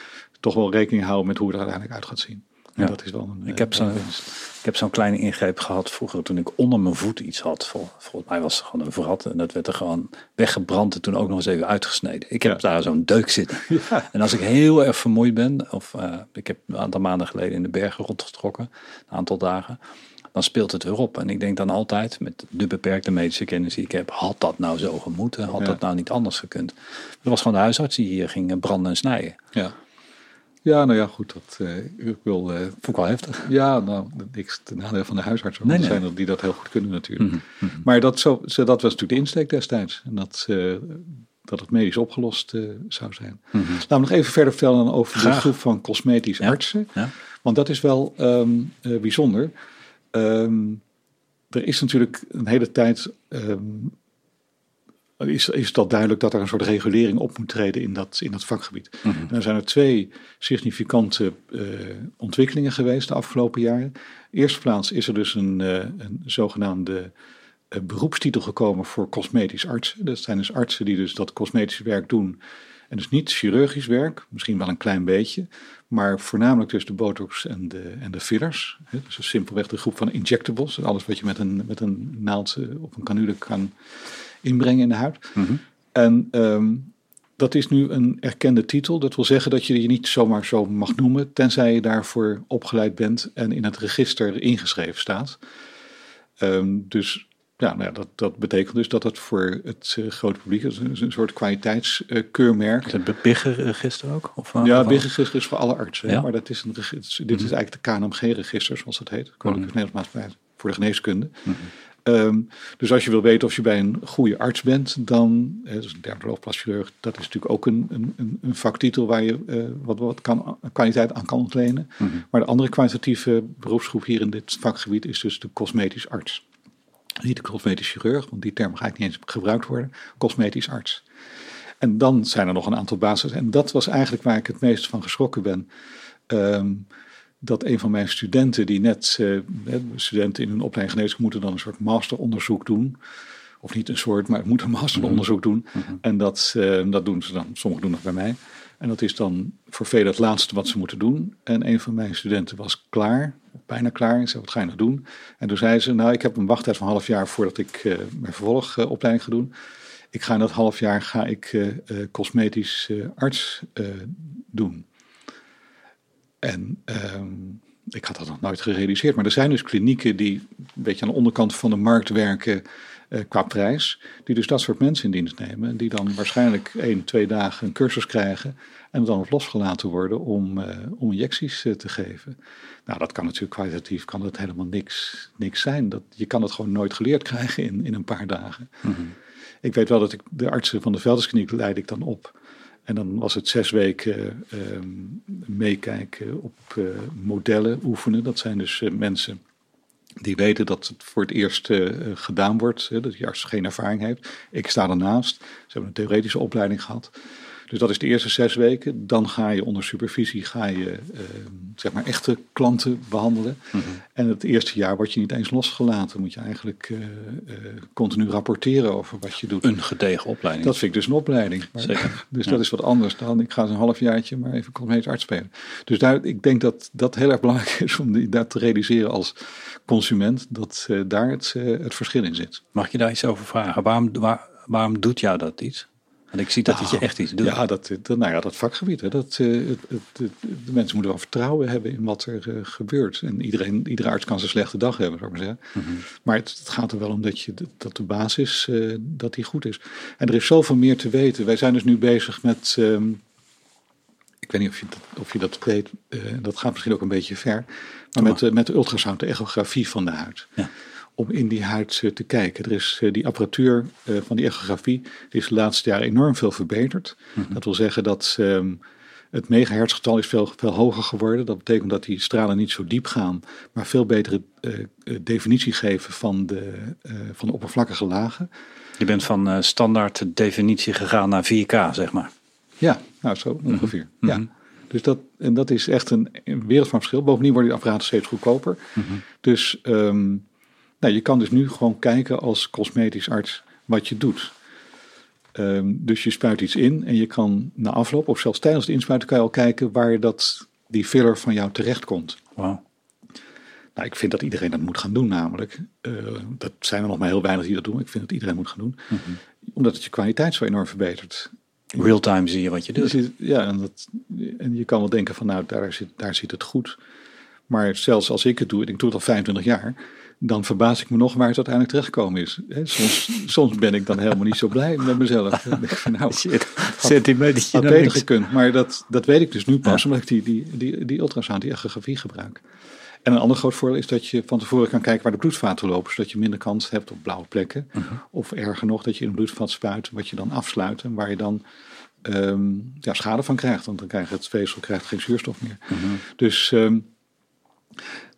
toch wel rekening houden met hoe het er uiteindelijk uit gaat zien. En Ja. dat is wel een. Ik eh, heb zo'n een winst. ik heb zo'n kleine ingreep gehad vroeger toen ik onder mijn voet iets had. Vol, volgens mij was het gewoon een vrat en dat werd er gewoon weggebrand en toen ook nog eens even uitgesneden. Ik heb Ja. daar zo'n deuk zitten. En als ik heel erg vermoeid ben, of eh, ik heb een aantal maanden geleden in de bergen rondgetrokken, een aantal dagen, dan speelt het weer op. En ik denk dan altijd, met de beperkte medische kennis die ik heb, had dat nou zo gemoeten? Had Ja. dat nou niet anders gekund? Dat was gewoon de huisarts die hier ging branden en snijden. Ja. Ja, nou ja, goed. Dat, eh, ik wil, Vond ik wel heftig. ja, nou, niks ten nadele van de huisarts. Nee, zijn er die dat heel goed kunnen natuurlijk. Mhm, Maar dat, zo, dat was natuurlijk de insteek destijds. En dat, eh, dat het medisch opgelost zou zijn. Laten we nog even verder vertellen over de groep van cosmetisch Ja. artsen. Ja. Want dat is wel ehm, eh, bijzonder. Ehm, er is natuurlijk een hele tijd. ehm, is, is al duidelijk dat er een soort regulering op moet treden in dat, in dat vakgebied. En er zijn er twee significante eh, ontwikkelingen geweest de afgelopen jaren. Eerste plaats is er dus een, eh, een zogenaamde eh, beroepstitel gekomen voor cosmetisch artsen. Dat zijn dus artsen die dus dat cosmetisch werk doen. En dus niet chirurgisch werk, misschien wel een klein beetje, maar voornamelijk dus de botox en de, en de fillers. Hè, Dus simpelweg de groep van injectables, alles wat je met een, met een naald of een canule kan inbrengen in de huid. En ehm, dat is nu een erkende titel. Dat wil zeggen dat je je niet zomaar zo mag noemen, tenzij je daarvoor opgeleid bent en in het register ingeschreven staat. Ehm, dus ja, nou ja, dat, dat betekent dus dat het voor het eh, grote publiek is een, een soort kwaliteitskeurmerk. Is het BIG-register ook? Of, eh, Ja, of- het register is voor alle artsen. Ja. Maar dat is een, dit is eigenlijk de KNMG-register, zoals dat heet. Koninklijke Nederlandse Maatschappij voor de Geneeskunde. Ehm, dus als je wil weten of je bij een goede arts bent, dan, dus een dermatoloog, dat is natuurlijk ook een, een, een vaktitel waar je uh, wat, wat kan, kwaliteit aan kan ontlenen. Mhm. Maar de andere kwalitatieve beroepsgroep hier in dit vakgebied is dus de cosmetisch arts. Niet de cosmetisch chirurg, want die term ga ik niet eens gebruikt worden. Cosmetisch arts. En dan zijn er nog een aantal basis. En dat was eigenlijk waar ik het meest van geschrokken ben. Ehm, dat een van mijn studenten, die net, uh, studenten in een opleiding geneeskunde moeten dan een soort masteronderzoek doen. Of niet een soort, maar het moet een masteronderzoek doen. Mhm. Mhm. En dat, uh, dat doen ze dan, sommigen doen dat bij mij. En dat is dan voor velen het laatste wat ze moeten doen. En een van mijn studenten was klaar, bijna klaar. Ik zei, wat ga je nog doen? En toen zei ze, nou, ik heb een wachttijd van een half jaar voordat ik uh, mijn vervolgopleiding ga doen. Ik ga in dat half jaar ga ik uh, cosmetisch arts doen. En ehm, ik had dat nog nooit gerealiseerd. Maar er zijn dus klinieken die een beetje aan de onderkant van de markt werken uh, qua prijs. Die dus dat soort mensen in dienst nemen. Die dan waarschijnlijk één, twee dagen een cursus krijgen. En dan op losgelaten worden om, uh, om injecties uh, te geven. Nou, dat kan natuurlijk kwalitatief kan dat helemaal niks, niks zijn. Dat, je kan het gewoon nooit geleerd krijgen in, in een paar dagen. Mm -hmm. Ik weet wel dat ik de artsen van de Veldenskliniek leid ik dan op. En dan was het zes weken uh, meekijken op modellen oefenen. Dat zijn dus mensen die weten dat het voor het eerst gedaan wordt. dat die arts geen ervaring heeft. Ik sta ernaast. Ze hebben een theoretische opleiding gehad. Dus dat is de eerste zes weken. Dan ga je onder supervisie ga je, uh, zeg maar echte klanten behandelen. Mm -hmm. En het eerste jaar word je niet eens losgelaten. Moet je eigenlijk uh, uh, continu rapporteren over wat je doet. Een gedegen opleiding. Dat vind ik dus een opleiding. Maar, Zeker. Dus ja. dat is wat anders dan ik ga eens een halfjaartje maar even cosmetisch arts spelen. Dus daar, ik denk dat dat heel erg belangrijk is om die, dat te realiseren als consument. Dat daar het, het verschil in zit. Mag je daar iets over vragen? Waarom, waar, waarom doet jou dat iets? Want ik zie dat nou, het je echt iets doet. Ja, dat, dat, nou ja, dat vakgebied. Hè, dat, uh, het, het, het, de mensen moeten wel vertrouwen hebben in wat er uh, gebeurt. En iedereen, iedere arts kan zijn slechte dag hebben, zou ik maar zeggen. Mm -hmm. Maar het, gaat er wel om dat, je, dat de basis uh, dat die goed is. En er is zoveel meer te weten. Wij zijn dus nu bezig met... Um, ik weet niet of je dat, of je dat weet, dat gaat misschien ook een beetje ver. Maar met, met de ultrasound, de echografie van de huid. Ja om in die huid te kijken. Er is die apparatuur van die echografie, die is de laatste jaren enorm veel verbeterd. Mm -hmm. Dat wil zeggen dat um, het megahertzgetal is veel, veel hoger geworden. Dat betekent dat die stralen niet zo diep gaan, maar veel betere uh, definitie geven van de, uh, van de oppervlakkige lagen. Je bent van uh, standaard definitie gegaan naar 4K, zeg maar. Ja, nou zo ongeveer. Mm -hmm. Ja. Dus dat, en dat is echt een, een wereld van verschil. Bovendien worden die apparaten steeds goedkoper. Mm -hmm. Dus um, nou, je kan dus nu gewoon kijken als cosmetisch arts wat je doet. Um, dus je spuit iets in en je kan na afloop, of zelfs tijdens het inspuiten, kan je al kijken waar dat, die filler van jou terechtkomt. Wow. Nou, ik vind dat iedereen dat moet gaan doen, namelijk. Uh, dat zijn er nog maar heel weinig die dat doen. Ik vind dat iedereen moet gaan doen. Mm -hmm. Omdat het je kwaliteit zo enorm verbetert. Real-time zie je wat je doet. Ja, en, dat, en je kan wel denken van, nou, daar zit, daar zit het goed. Maar zelfs als ik het doe, ik doe het al 25 jaar dan verbaas ik me nog waar het uiteindelijk terechtgekomen is. Soms, soms ben ik dan helemaal niet zo blij met mezelf. nou, centimeter had beter gekund. Maar dat, dat weet ik dus nu pas, ja. omdat ik die, die, die, die ultrasound, die echografie gebruik. En een ander groot voordeel is dat je van tevoren kan kijken waar de bloedvaten lopen, zodat je minder kans hebt op blauwe plekken. Uh -huh. Of erger nog, dat je een bloedvat spuit, wat je dan afsluit en waar je dan um, ja, schade van krijgt. Want dan krijgt het vezel krijgt geen zuurstof meer. Uh -huh. Dus um,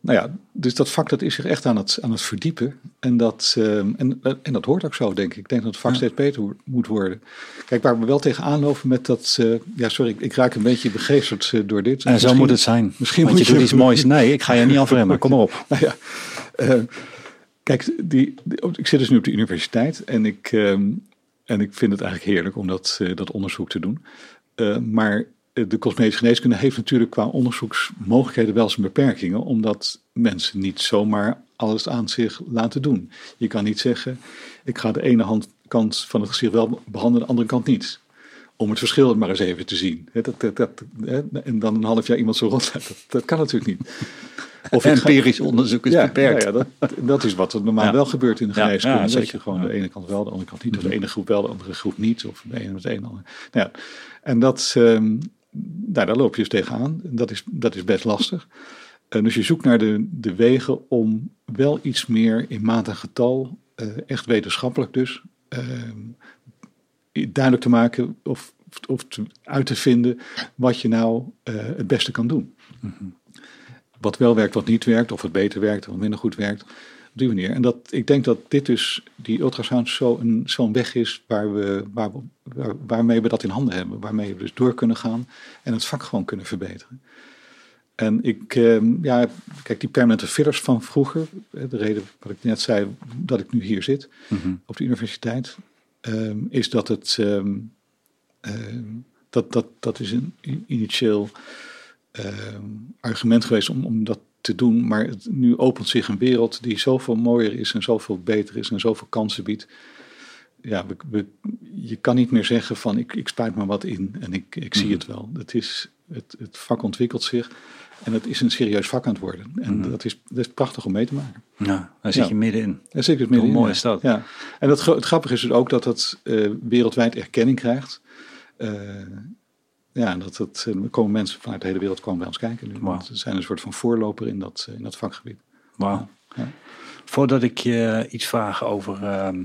nou ja, dus dat vak dat is zich echt aan het, aan het verdiepen. En dat, uh, en, en dat hoort ook zo, denk ik. Ik denk dat het vak ja. steeds beter moet worden. Kijk, waar we wel tegenaan lopen met dat... Uh, ja, sorry, ik, ik, raak een beetje begeesterd uh, door dit. En misschien, zo moet het zijn. Misschien Want moet je, je doet iets moois. Nee, ik ga je niet afremmen. Kom maar op. Nou ja, kijk, die, die, ik zit dus nu op de universiteit. En ik, um, en ik vind het eigenlijk heerlijk om dat, dat onderzoek te doen. maar de cosmetische geneeskunde heeft natuurlijk qua onderzoeksmogelijkheden wel zijn beperkingen, omdat mensen niet zomaar alles aan zich laten doen. Je kan niet zeggen, ik ga de ene hand, kant van het gezicht wel behandelen, de andere kant niet. Om het verschil maar eens even te zien. Dat, dat, dat, en dan een half jaar iemand zo rond dat, dat kan natuurlijk niet. Of empirisch ga, onderzoek is ja, beperkt. Ja, dat, dat, is wat er normaal ja. wel gebeurt in de geneeskunde. Ja, dat je gewoon de ene kant wel, de andere kant niet. Of de ene groep wel, de andere groep niet. Of de ene met de ene. Nou ja, en dat, um, nou, daar loop je dus tegenaan. Dat is, dat is best lastig. Uh, dus je zoekt naar de, de wegen om wel iets meer in maat en getal, eh, echt wetenschappelijk dus, eh, duidelijk te maken of, of te, uit te vinden wat je nou eh, het beste kan doen. Wat wel werkt, wat niet werkt, of wat beter werkt, of minder goed werkt. Op die manier. En dat, ik denk dat dit dus, die ultrasound, zo'n zo weg is waar we, waar waarmee we dat in handen hebben. Waarmee we dus door kunnen gaan en het vak gewoon kunnen verbeteren. En ik, ehm, ja, kijk, die permanente fillers van vroeger, de reden wat ik net zei dat ik nu hier zit op de universiteit, ehm, is dat het, ehm, dat, dat, dat is een initieel argument geweest om, om dat te doen, maar het, nu opent zich een wereld die zoveel mooier is en zoveel beter is en zoveel kansen biedt. Ja, we, we- je kan niet meer zeggen van ik, ik spuit maar wat in en ik, ik zie het wel. Het, is, het, het vak ontwikkelt zich en het is een serieus vak aan het worden. En dat, is, dat is prachtig om mee te maken. Ja, daar zit Ja. je middenin. Ja, zeker het midden Hoe mooi is dat? Ja. En dat, het grappige is dus ook dat het eh, wereldwijd erkenning krijgt. Eh, ja, en dat het, eh, er komen mensen vanuit de hele wereld komen bij ons kijken nu. We zijn een soort van voorloper in dat, eh, in dat vakgebied. Wauw. Ja. Voordat ik je iets vraag over, ehm,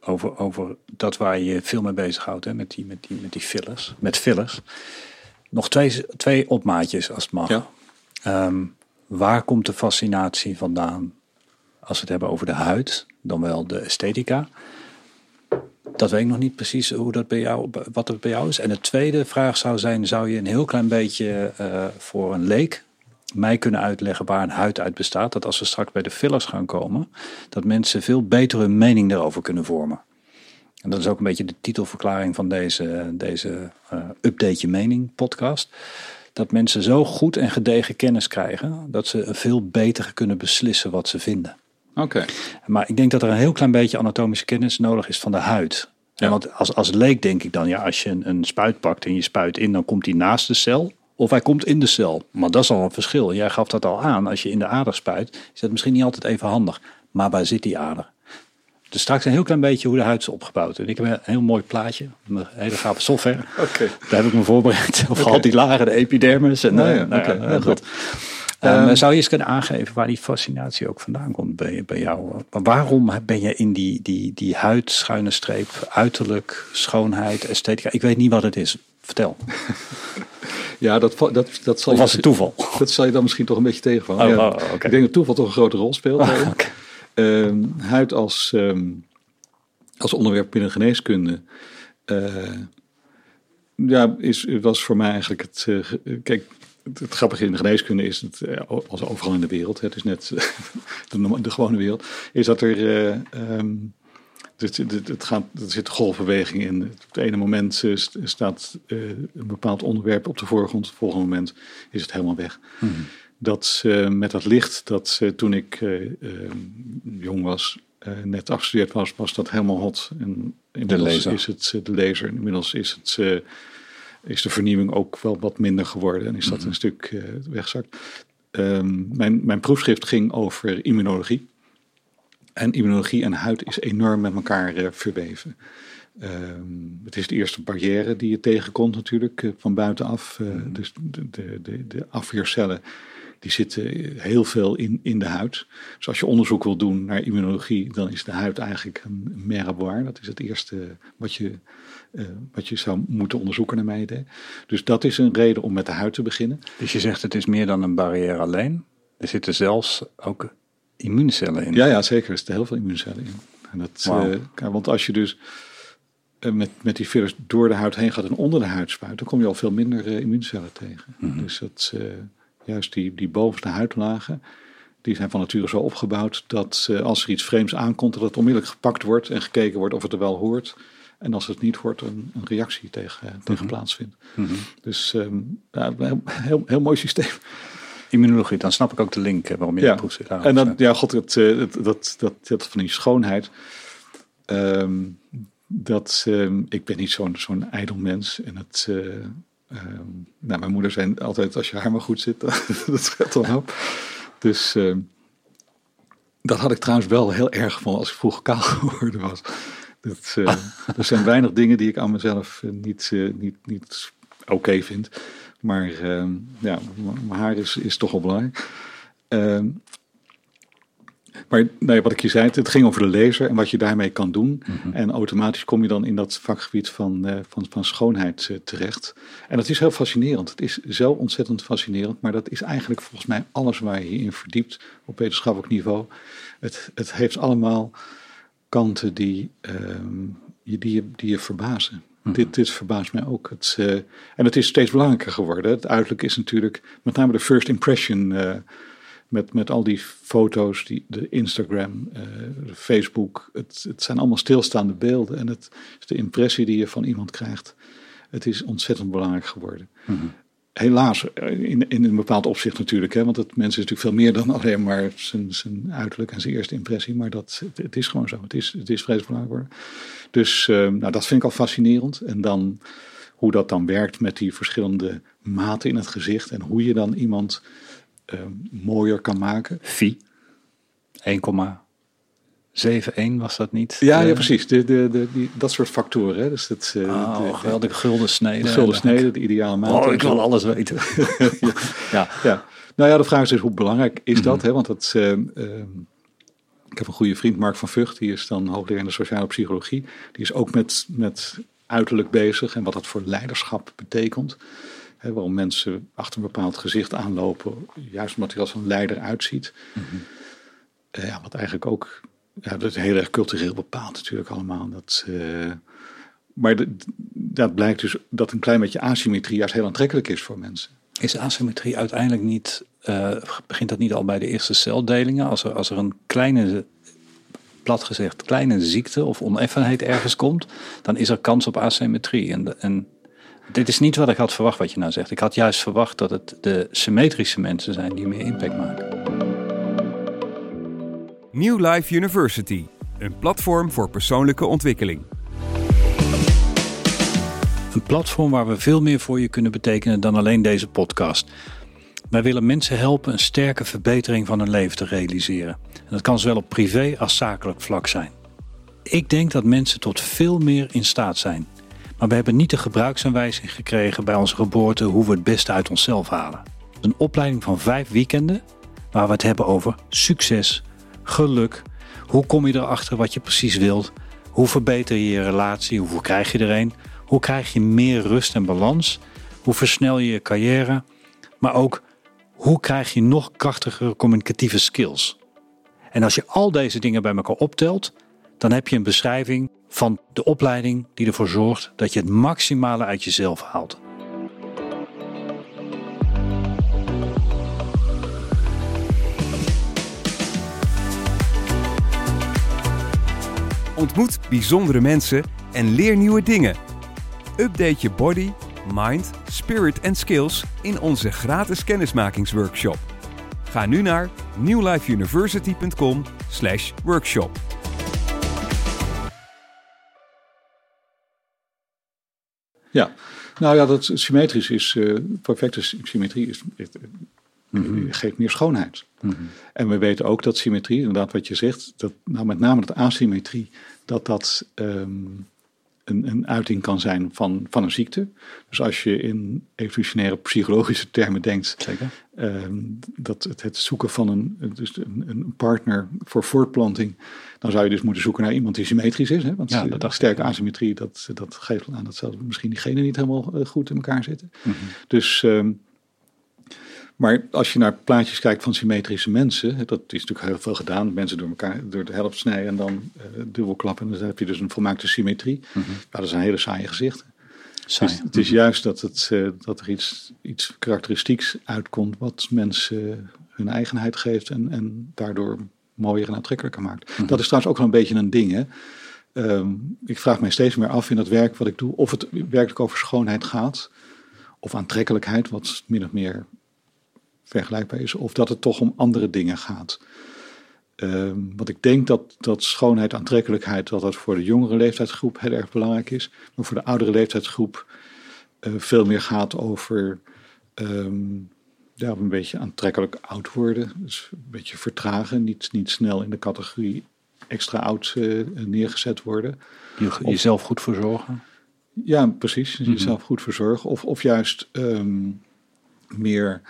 over, over dat waar je veel mee bezighoudt, hè, met, die, met, die, met die fillers, met fillers. Nog twee, twee opmaatjes als het mag. Ja. Ehm, waar komt de fascinatie vandaan als we het hebben over de huid, dan wel de esthetica? Dat weet ik nog niet precies hoe dat bij jou, wat het bij jou is. En de tweede vraag zou zijn: zou je een heel klein beetje eh, voor een leek mij kunnen uitleggen waar een huid uit bestaat? Dat als we straks bij de fillers gaan komen, dat mensen veel beter hun mening daarover kunnen vormen. En dat is ook een beetje de titelverklaring van deze, deze eh, Update Je Mening podcast. Dat mensen zo goed en gedegen kennis krijgen dat ze veel beter kunnen beslissen wat ze vinden. Oké. Maar ik denk dat er een heel klein beetje anatomische kennis nodig is van de huid. Ja. want als, als leek denk ik dan, ja, als je een, een spuit pakt en je spuit in, dan komt hij naast de cel. Of hij komt in de cel. Maar dat is al een verschil. Jij gaf dat al aan. Als je in de ader spuit, is dat misschien niet altijd even handig. Maar waar zit die ader? Dus straks een heel klein beetje hoe de huid is opgebouwd. En ik heb een heel mooi plaatje. Een hele gave software. Oké. Daar heb ik me voorbereid. Of al die lagen, de epidermis. En, Nou eh, ja, nou oké, ja, heel dat. goed. Ehm, Ehm, zou je eens kunnen aangeven waar die fascinatie ook vandaan komt bij, bij jou? Waarom ben je in die, die, die huid, schuine streep, uiterlijk, schoonheid, esthetica? Ik weet niet wat het is. Vertel. Ja, dat, dat, dat, zal Of je, was het toeval? dat zal je dan misschien toch een beetje tegenvallen. Oh, ja. oh. Ik denk dat toeval toch een grote rol speelt. Oh, oké. Ehm, huid als, ehm, als onderwerp binnen geneeskunde. eh, ja, is, was voor mij eigenlijk het. eh, kijk, het, het grappige in de geneeskunde is, het, eh, als overal in de wereld, het is net de, de gewone wereld, is dat er. eh, ehm, het, het, het gaat, er zit golfbeweging in. Op het ene moment st- staat eh, een bepaald onderwerp op de voorgrond. Op het volgende moment is het helemaal weg. Dat eh, met dat licht, dat toen ik eh, eh, jong was, net afgestudeerd was, was dat helemaal hot. En inmiddels laser. is het de laser. Inmiddels is, het, is de vernieuwing ook wel wat minder geworden. En is dat een stuk eh weggezakt. Ehm, mijn, mijn proefschrift ging over immunologie. En immunologie en huid is enorm met elkaar eh, verweven. Ehm, het is de eerste barrière die je tegenkomt natuurlijk eh, van buitenaf. Eh, Dus de, de, de, de afweercellen die zitten heel veel in, in de huid. Dus als je onderzoek wil doen naar immunologie, dan is de huid eigenlijk een merkbaar. Dat is het eerste wat je, eh, wat je zou moeten onderzoeken naar idee. Dus dat is een reden om met de huid te beginnen. Dus je zegt het is meer dan een barrière alleen. Er zitten zelfs ook immuuncellen in. Ja, ja, zeker. Er zitten heel veel immuuncellen in. En dat, eh, want als je dus eh, met, met die virus door de huid heen gaat en onder de huid spuit, dan kom je al veel minder immuuncellen tegen. Dus dat, juist die, die bovenste huidlagen, die zijn van nature zo opgebouwd dat als er iets vreemds aankomt, dat het onmiddellijk gepakt wordt en gekeken wordt of het er wel hoort. En als het niet hoort, een, een reactie tegen, eh, tegen plaatsvindt. Dus ehm, ja, een heel, heel, heel mooi systeem. Immunologie, dan snap ik ook de link eh, waarom je Ja, dat proefschrift en dan, ja, god, het, eh, het- dat, dat, dat van die schoonheid. ehm, dat, ehm, ik ben niet zo'n zo'n ijdel mens. En het, ehm, nou, mijn moeder zei altijd, als je haar maar goed zit, dat scheelt dan op. Dus dat had ik trouwens wel heel erg van als ik vroeger kaal geworden was. Dat, eh, er zijn weinig dingen die ik aan mezelf eh, niet, eh, niet, niet oké vind. Maar ehm, ja, mijn haar is, is toch wel belangrijk. Ehm, Maar nee, wat ik je zei, het ging over de lezer en wat je daarmee kan doen. Mhm. En automatisch kom je dan in dat vakgebied van, uh, van, van schoonheid uh, terecht. En dat is heel fascinerend. Het is zo ontzettend fascinerend. Maar dat is eigenlijk volgens mij alles waar je je in verdiept op wetenschappelijk niveau. Het, het heeft allemaal kanten die, um, die, je, die je verbazen. Mhm. Dit, dit verbaast mij ook. Het, uh, en het is steeds belangrijker geworden. Het uiterlijk is natuurlijk met name de first impression met, met al die foto's, die, de Instagram, uh, de Facebook. Het, het zijn allemaal stilstaande beelden. En het is de impressie die je van iemand krijgt. Het is ontzettend belangrijk geworden. Mm -hmm helaas eh, in, in een bepaald opzicht natuurlijk. Hè, want het mens is natuurlijk veel meer dan alleen maar zijn, zijn uiterlijk en zijn eerste impressie. Maar dat, het, is gewoon zo. Het is, het is vreselijk belangrijk. Dus ehm, nou, dat vind ik al fascinerend. En dan hoe dat dan werkt met die verschillende maten in het gezicht. En hoe je dan iemand ehm, mooier kan maken. Vie. 1, 7-1 was dat niet? Ja, ja eh, precies. De, de, de, die, dat soort factoren. Hè. Dus dat, eh, oh, de, gulden snede. Gulden snede, de ideale maat. Oh, ik wil alles weten. ja. ja. Nou ja, de vraag is dus hoe belangrijk is mhm. dat? Hè? Want dat, eh, ehm, ik heb een goede vriend, Mark van Vught. Die is dan hoogleraar in de sociale psychologie. Die is ook met, met uiterlijk bezig en wat dat voor leiderschap betekent. Hè, waarom mensen achter een bepaald gezicht aanlopen. Juist omdat hij als een leider uitziet. Mhm. Ja, wat eigenlijk ook ja, dat is heel erg cultureel bepaald natuurlijk allemaal. Dat, uh, maar dat blijkt dus dat een klein beetje asymmetrie juist heel aantrekkelijk is voor mensen. Is asymmetrie uiteindelijk niet, uh, begint dat niet al bij de eerste celdelingen? Als er, als er een kleine, plat gezegd, kleine ziekte of oneffenheid ergens komt, dan is er kans op asymmetrie. En, en dit is niet wat ik had verwacht wat je nou zegt. Ik had juist verwacht dat het de symmetrische mensen zijn die meer impact maken. New Life University, een platform voor persoonlijke ontwikkeling. Een platform waar we veel meer voor je kunnen betekenen dan alleen deze podcast. Wij willen mensen helpen een sterke verbetering van hun leven te realiseren. En dat kan zowel op privé als zakelijk vlak zijn. Ik denk dat mensen tot veel meer in staat zijn. Maar we hebben niet de gebruiksaanwijzing gekregen bij onze geboorte hoe we het beste uit onszelf halen. Een opleiding van vijf weekenden waar we het hebben over succes, geluk, hoe kom je erachter wat je precies wilt, hoe verbeter je je relatie, hoeveel krijg je er een, hoe krijg je meer rust en balans, hoe versnel je je carrière, maar ook hoe krijg je nog krachtigere communicatieve skills. En als je al deze dingen bij elkaar optelt, dan heb je een beschrijving van de opleiding die ervoor zorgt dat je het maximale uit jezelf haalt. Ontmoet bijzondere mensen en leer nieuwe dingen. Update je body, mind, spirit en skills in onze gratis kennismakingsworkshop. Ga nu naar newlifeuniversity.com/workshop. Ja, nou ja, dat symmetrisch is, uh, perfecte symmetrie is, -hmm. geeft meer schoonheid. Mm -hmm. En we weten ook dat symmetrie, inderdaad wat je zegt, dat nou met name dat asymmetrie, dat dat um, een, een uiting kan zijn van, van een ziekte. Dus als je in evolutionaire psychologische termen denkt, Zeker. Um, dat het, het, zoeken van een, dus een, een, partner voor voortplanting, dan zou je dus moeten zoeken naar iemand die symmetrisch is. Hè? Want ja, dat sterke asymmetrie, dat, dat geeft aan dat zelfs misschien diegenen niet helemaal uh, goed in elkaar zitten. Mm -hmm. Dus, um, maar als je naar plaatjes kijkt van symmetrische mensen, dat is natuurlijk heel veel gedaan. Mensen door elkaar door de helft snijden en dan uh, dubbelklappen. En dan heb je dus een volmaakte symmetrie. Mm -hmm. Ja, dat zijn hele saaie gezichten. Saai. Dus het is juist dat, het, uh, dat er iets, iets karakteristieks uitkomt wat mensen hun eigenheid geeft en, en daardoor mooier en aantrekkelijker maakt. Mhm. Dat is trouwens ook wel een beetje een ding. Hè? Um, ik vraag mij steeds meer af in dat werk wat ik doe, of het werkelijk over schoonheid gaat, of aantrekkelijkheid, wat min of meer vergelijkbaar is, of dat het toch om andere dingen gaat. Um, want ik denk dat, dat schoonheid, aantrekkelijkheid, dat dat voor de jongere leeftijdsgroep heel erg belangrijk is. Maar voor de oudere leeftijdsgroep uh, veel meer gaat over um, ja, een beetje aantrekkelijk oud worden. Dus een beetje vertragen, niet, niet snel in de categorie extra oud uh, neergezet worden. Je, jezelf goed verzorgen? Ja, precies. Jezelf mm -hmm. goed verzorgen. Of, of juist um, meer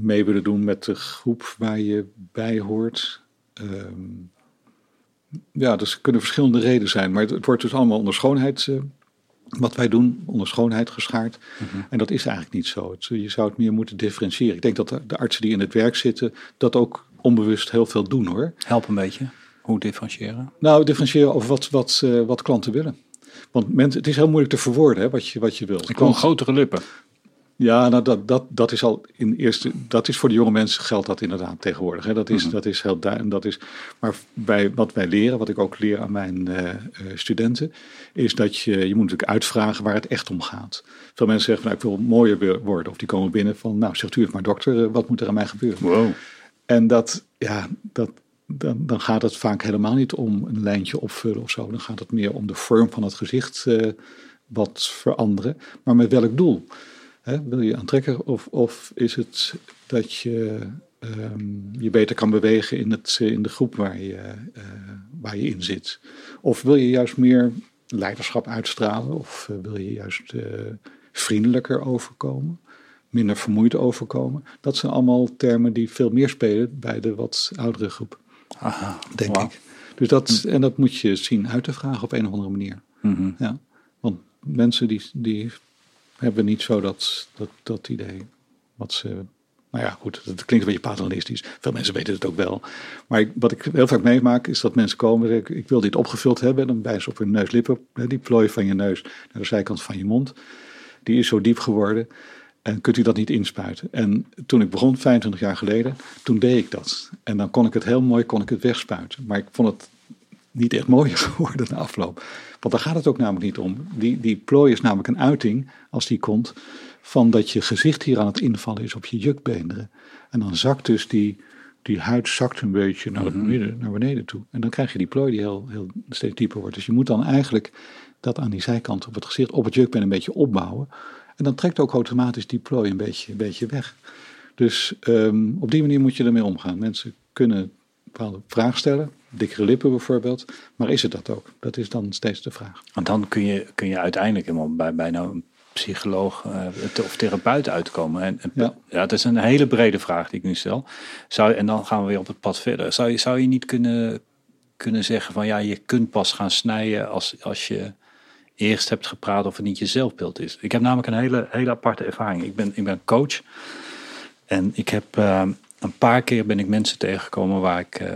mee willen doen met de groep waar je bij hoort. ehm, ja, dus kunnen verschillende redenen zijn. Maar het, wordt dus allemaal onder schoonheid, uh, wat wij doen, onder schoonheid geschaard. Mhm. En dat is eigenlijk niet zo. Het, je zou het meer moeten differentiëren. Ik denk dat de, de, artsen die in het werk zitten, dat ook onbewust heel veel doen hoor. Help een beetje. Hoe differentiëren? Nou, differentiëren over wat, wat, uh, wat klanten willen. Want mensen, het is heel moeilijk te verwoorden hè, wat, je, wat je wil. Ik wil grotere lippen. Ja, nou dat, dat, dat is al in eerste. Dat is voor de jonge mensen geldt dat inderdaad tegenwoordig. Hè. Dat, is, mm dat is heel duidelijk. Dat is, maar bij wat wij leren, wat ik ook leer aan mijn uh, studenten, is dat je, je moet natuurlijk uitvragen waar het echt om gaat. Veel mensen zeggen van nou, ik wil mooier worden. Of die komen binnen van nou zegt u het maar dokter, uh, wat moet er aan mij gebeuren? Wow. En dat, ja, dat, dan, dan gaat het vaak helemaal niet om een lijntje opvullen of zo. Dan gaat het meer om de vorm van het gezicht uh, wat veranderen. Maar met welk doel? Wil je aantrekken of, of is het dat je um, je beter kan bewegen in, het, in de groep waar je, uh, waar je in zit? Of wil je juist meer leiderschap uitstralen? Of uh, wil je juist uh, vriendelijker overkomen? Minder vermoeid overkomen? Dat zijn allemaal termen die veel meer spelen bij de wat oudere groep. Aha, denk wow. ik. Dus dat, en dat moet je zien uit te vragen op een of andere manier. Mm -hmm. ja. Want mensen die, die hebben niet zo dat, dat, dat idee. Wat ze, nou ja, goed, dat klinkt een beetje paternalistisch. Veel mensen weten het ook wel. Maar ik, wat ik heel vaak meemaak is dat mensen komen ik, ik wil dit opgevuld hebben. En dan wijzen ze op hun neuslippen, die plooi van je neus naar de zijkant van je mond. Die is zo diep geworden. En kunt u dat niet inspuiten? En toen ik begon, 25 jaar geleden, toen deed ik dat. En dan kon ik het heel mooi, kon ik het wegspuiten. Maar ik vond het niet echt mooier geworden na afloop. Want daar gaat het ook namelijk niet om. Die, die plooi is namelijk een uiting, als die komt, van dat je gezicht hier aan het invallen is op je jukbeenderen. En dan zakt dus die, die huid zakt een beetje naar, Mhm. beneden, naar beneden toe. En dan krijg je die plooi die heel, heel steeds dieper wordt. Dus je moet dan eigenlijk dat aan die zijkant op het gezicht, op het jukbeen een beetje opbouwen. En dan trekt ook automatisch die plooi een beetje, een beetje weg. Dus ehm, op die manier moet je ermee omgaan. Mensen kunnen bepaalde vraag stellen, dikkere lippen bijvoorbeeld. Maar is het dat ook? Dat is dan steeds de vraag. Want dan kun je, kun je uiteindelijk helemaal bij bijna een psycholoog uh, of therapeut uitkomen. En, en Ja. ja. dat is een hele brede vraag die ik nu stel. Zou, en dan gaan we weer op het pad verder. Zou je, zou je niet kunnen, kunnen zeggen van ja, je kunt pas gaan snijden als, als je eerst hebt gepraat of het niet je zelfbeeld is. Ik heb namelijk een hele, hele aparte ervaring. Ik ben, ik ben coach en ik heb uh, een paar keer ben ik mensen tegengekomen waar ik, uh,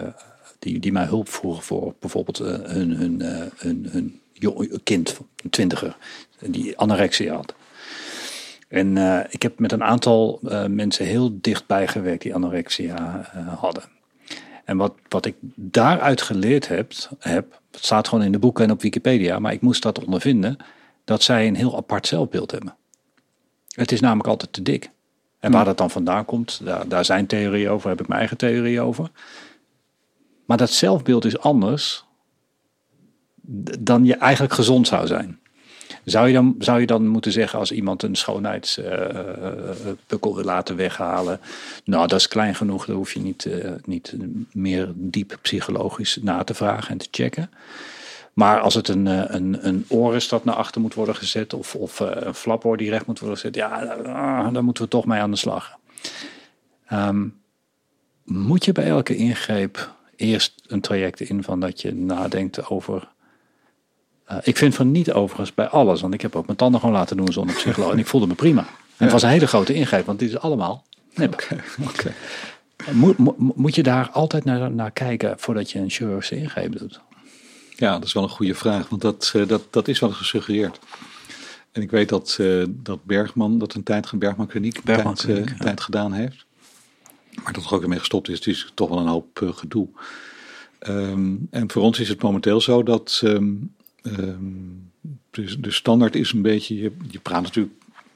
die, die mij hulp vroegen voor bijvoorbeeld uh, hun, hun, hun, hun kind, een twintiger, die anorexia had. En ik heb met een aantal mensen heel dichtbij gewerkt die anorexia hadden. En wat, wat ik daaruit geleerd heb, heb, het staat gewoon in de boeken en op Wikipedia, maar ik moest dat ondervinden, dat zij een heel apart zelfbeeld hebben. Het is namelijk altijd te dik. En waar dat dan vandaan komt, daar, daar zijn theorieën over, heb ik mijn eigen theorie over. Maar dat zelfbeeld is anders dan je eigenlijk gezond zou zijn. Zou je, dan, zou je dan moeten zeggen als iemand een schoonheidspukkel uh, wil laten weghalen. Nou, dat is klein genoeg, daar hoef je niet, uh, niet meer diep psychologisch na te vragen en te checken. Maar als het een, een, een oor is dat naar achter moet worden gezet, of, of uh, een flapoor die recht moet worden gezet, ja, uh, daar moeten we toch mee aan de slag. Um, moet je bij elke ingreep eerst een traject in van dat je nadenkt over uh, ik vind van niet overigens bij alles, want ik heb ook mijn tanden gewoon laten doen zonder psycholoog en ik voelde me prima. En het was een hele grote ingreep, want dit is allemaal nep. Okay, okay. Moet, moet, moet je daar altijd naar, naar kijken voordat je een chirurgische ingreep doet? Ja, dat is wel een goede vraag, want dat, uh, dat, dat is wel gesuggereerd. En ik weet dat, uh, dat Bergman, dat een tijd, Bergman Kliniek, een Bergman tijd, Kliniek, uh, ja. tijd gedaan heeft. Maar dat er ook ermee gestopt is, het is toch wel een hoop gedoe. Um, en voor ons is het momenteel zo dat um, de standaard is een beetje, je, je, praat natuurlijk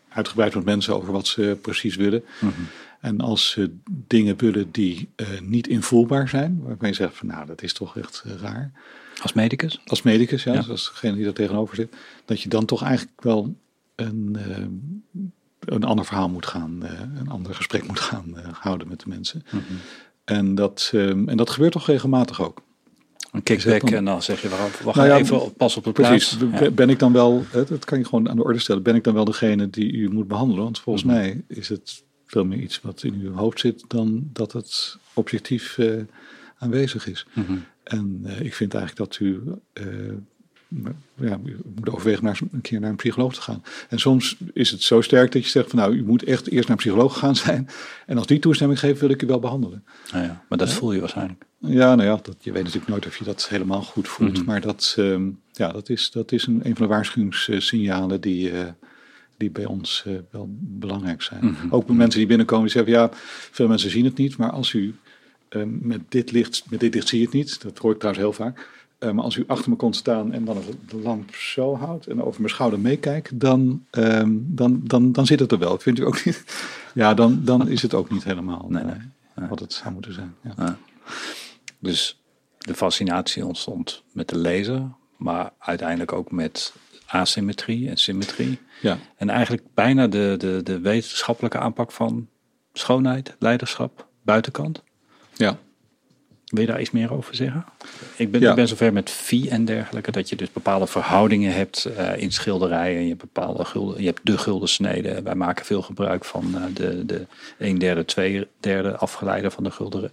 uitgebreid met mensen over wat ze precies willen. Mm -hmm. En als ze dingen willen die uh, niet invoelbaar zijn, waarvan je zegt van nou dat is toch echt uh, raar. Als medicus? Als medicus, ja, ja. Dus als degene die daar tegenover zit. Dat je dan toch eigenlijk wel een, uh, een ander verhaal moet gaan, eh, een ander gesprek moet gaan eh, houden met de mensen. Mm -hmm. en, dat, en dat gebeurt toch regelmatig ook. Een kickback dan, en dan zeg je, wacht nou ja, even pas op de precies, plaats. Ja. Ben ik dan wel, dat kan je gewoon aan de orde stellen, ben ik dan wel degene die u moet behandelen? Want volgens mm -hmm. mij is het veel meer iets wat in uw hoofd zit dan dat het objectief uh, aanwezig is. Mhm. En eh, ik vind eigenlijk dat u eh, ja, u moet overwegen naar een keer naar een psycholoog te gaan. En soms is het zo sterk dat je zegt van nou, u moet echt eerst naar een psycholoog gaan zijn. En als die toestemming geeft, wil ik u wel behandelen. Nou ja, maar dat voel je waarschijnlijk. Ja, nou ja, dat, je weet natuurlijk nooit of je dat helemaal goed voelt. Mhm. Maar dat, ehm, ja, dat is, dat is een, een van de waarschuwingssignalen die, eh, die bij ons wel belangrijk zijn. Mhm. Ook bij mensen die binnenkomen die zeggen, ja, veel mensen zien het niet. Maar als u ehm, met, dit licht, met dit licht zie je het niet. Dat hoor ik trouwens heel vaak. Eh, maar als u achter me komt staan en dan de lamp zo houdt en over mijn schouder meekijkt, dan, ehm, dan, dan, dan zit het er wel. Vindt u ook niet? Ja, dan, dan is het ook niet helemaal Nee, eh, nee. wat het zou moeten zijn. Ja. Ja. Dus de fascinatie ontstond met de lezer, maar uiteindelijk ook met asymmetrie en symmetrie. Ja. En eigenlijk bijna de, de, de wetenschappelijke aanpak van schoonheid, leiderschap, buitenkant. Ja. Wil je daar iets meer over zeggen? Ik ben, Ja. ik ben zover met Phi en dergelijke, dat je dus bepaalde verhoudingen hebt eh, in schilderijen. Je hebt bepaalde gulden, je hebt de gulden snede. Wij maken veel gebruik van eh, de, de 1 derde, 2 derde afgeleide van de gulden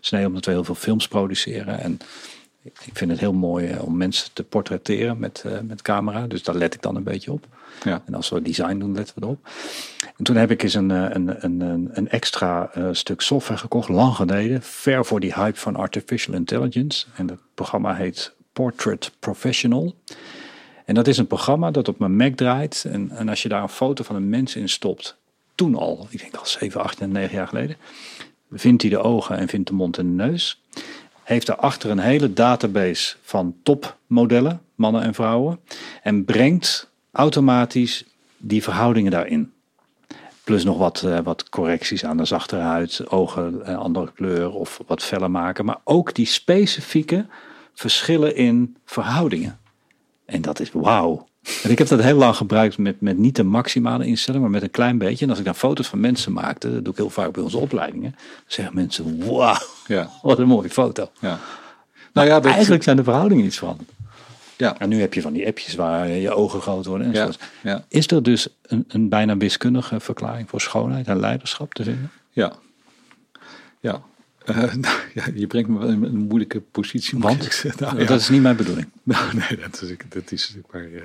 snede, omdat we heel veel films produceren. En ik vind het heel mooi eh, om mensen te portretteren met, met camera. Dus daar let ik dan een beetje op. Ja. En als we design doen, letten we erop. En toen heb ik eens een, eh, een, een, een, extra eh, stuk software gekocht, lang geleden. Ver voor die hype van artificial intelligence. En dat programma heet Portrait Professional. En dat is een programma dat op mijn Mac draait. En, en als je daar een foto van een mens in stopt, toen al, ik denk al 7, 8 en 9 jaar geleden, vindt hij de ogen en vindt de mond en de neus. Heeft daarachter een hele database van topmodellen, mannen en vrouwen. En brengt automatisch die verhoudingen daarin. Plus nog wat, eh, wat correcties aan de zachtere huid, ogen een andere kleur of wat feller maken. Maar ook die specifieke verschillen in verhoudingen. En dat is wauw. En ik heb dat heel lang gebruikt met, met niet de maximale instelling, maar met een klein beetje. En als ik dan foto's van mensen maakte, dat doe ik heel vaak bij onze opleidingen, zeggen mensen, wauw, Ja. wat een mooie foto. Ja. Nou ja, Eigenlijk zijn de verhoudingen iets veranderd. Ja. En nu heb je van die appjes waar je ogen groot worden en Ja, zo. ja. Is er dus een, een bijna wiskundige verklaring voor schoonheid en leiderschap te vinden? Ja. Ja. Eh, nou, ja, je brengt me wel in een moeilijke positie. Want? Nou, ja. Dat is niet mijn bedoeling. Nou, nee, dat is, dat is maar eh,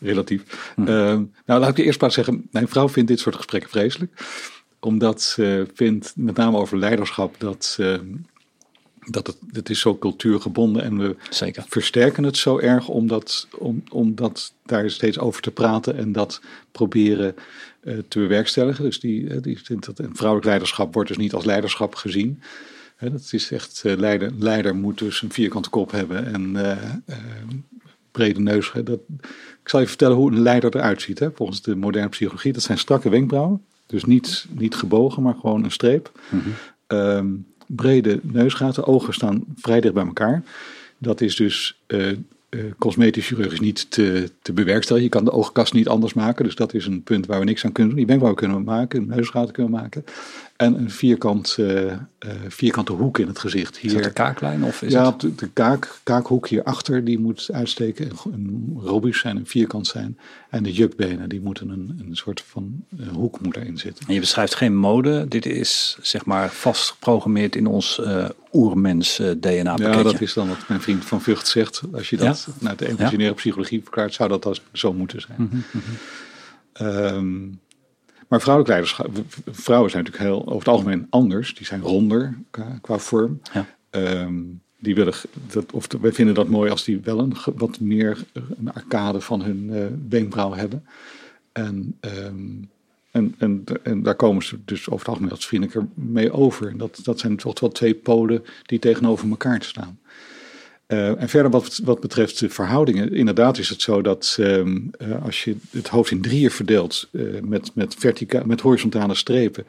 relatief. Hm. Ehm, nou, laat ik eerst maar zeggen, mijn vrouw vindt dit soort gesprekken vreselijk. Omdat ze vindt, met name over leiderschap, dat, dat het, het is zo cultuurgebonden en we Zeker. versterken het zo erg omdat, om, omdat daar steeds over te praten en dat proberen eh, te bewerkstelligen. Dus die, eh, die vindt dat een vrouwelijk leiderschap wordt dus niet als leiderschap gezien. Hè, dat is echt, eh, leider, leider moet dus een vierkante kop hebben en eh, brede neus. Dat, ik zal je vertellen hoe een leider eruit ziet. Hè. Volgens de moderne psychologie, dat zijn strakke wenkbrauwen. Dus niet, niet gebogen, maar gewoon een streep. Ehm, brede neusgaten, ogen staan vrij dicht bij elkaar. Dat is dus eh eh, cosmetisch chirurgisch niet te, te bewerkstelligen. Je kan de oogkast niet anders maken. Dus dat is een punt waar we niks aan kunnen doen. Die wenkbrauwen kunnen we maken, neusgaten kunnen we maken. En een vierkant, eh, eh, vierkante hoek in het gezicht. Is dat Hier, de kaaklijn of is ja, het... de, de kaak, kaakhoek hierachter, die moet uitsteken. Een, een robuust zijn, een vierkant zijn. En de jukbenen, die moeten een, een soort van eh, hoek moet erin zitten. En je beschrijft geen mode. Dit is zeg maar vast geprogrammeerd in ons oermens DNA pakketje. Ja, dat is dan wat mijn vriend Van Vught zegt. Als je dat naar de evolutionaire psychologie verklaart, zou dat als zo moeten zijn. Ehm, maar vrouwelijk leiderschap, vrouwen zijn natuurlijk heel over het algemeen anders. Die zijn ronder qua, qua vorm. Ja. Ehm, die willen, dat, of wij vinden dat mooi als die wel een, wat meer eh, een arcade van hun eh wenkbrauw hebben. En, ehm, en, en, en daar komen ze dus over het algemeen als vriendelijker mee over. En dat, dat zijn toch wel twee polen die tegenover elkaar staan. Eh, en verder wat, wat betreft de verhoudingen, inderdaad is het zo dat ehm, eh, als je het hoofd in drieën verdeelt eh, met, met, vertica met horizontale strepen,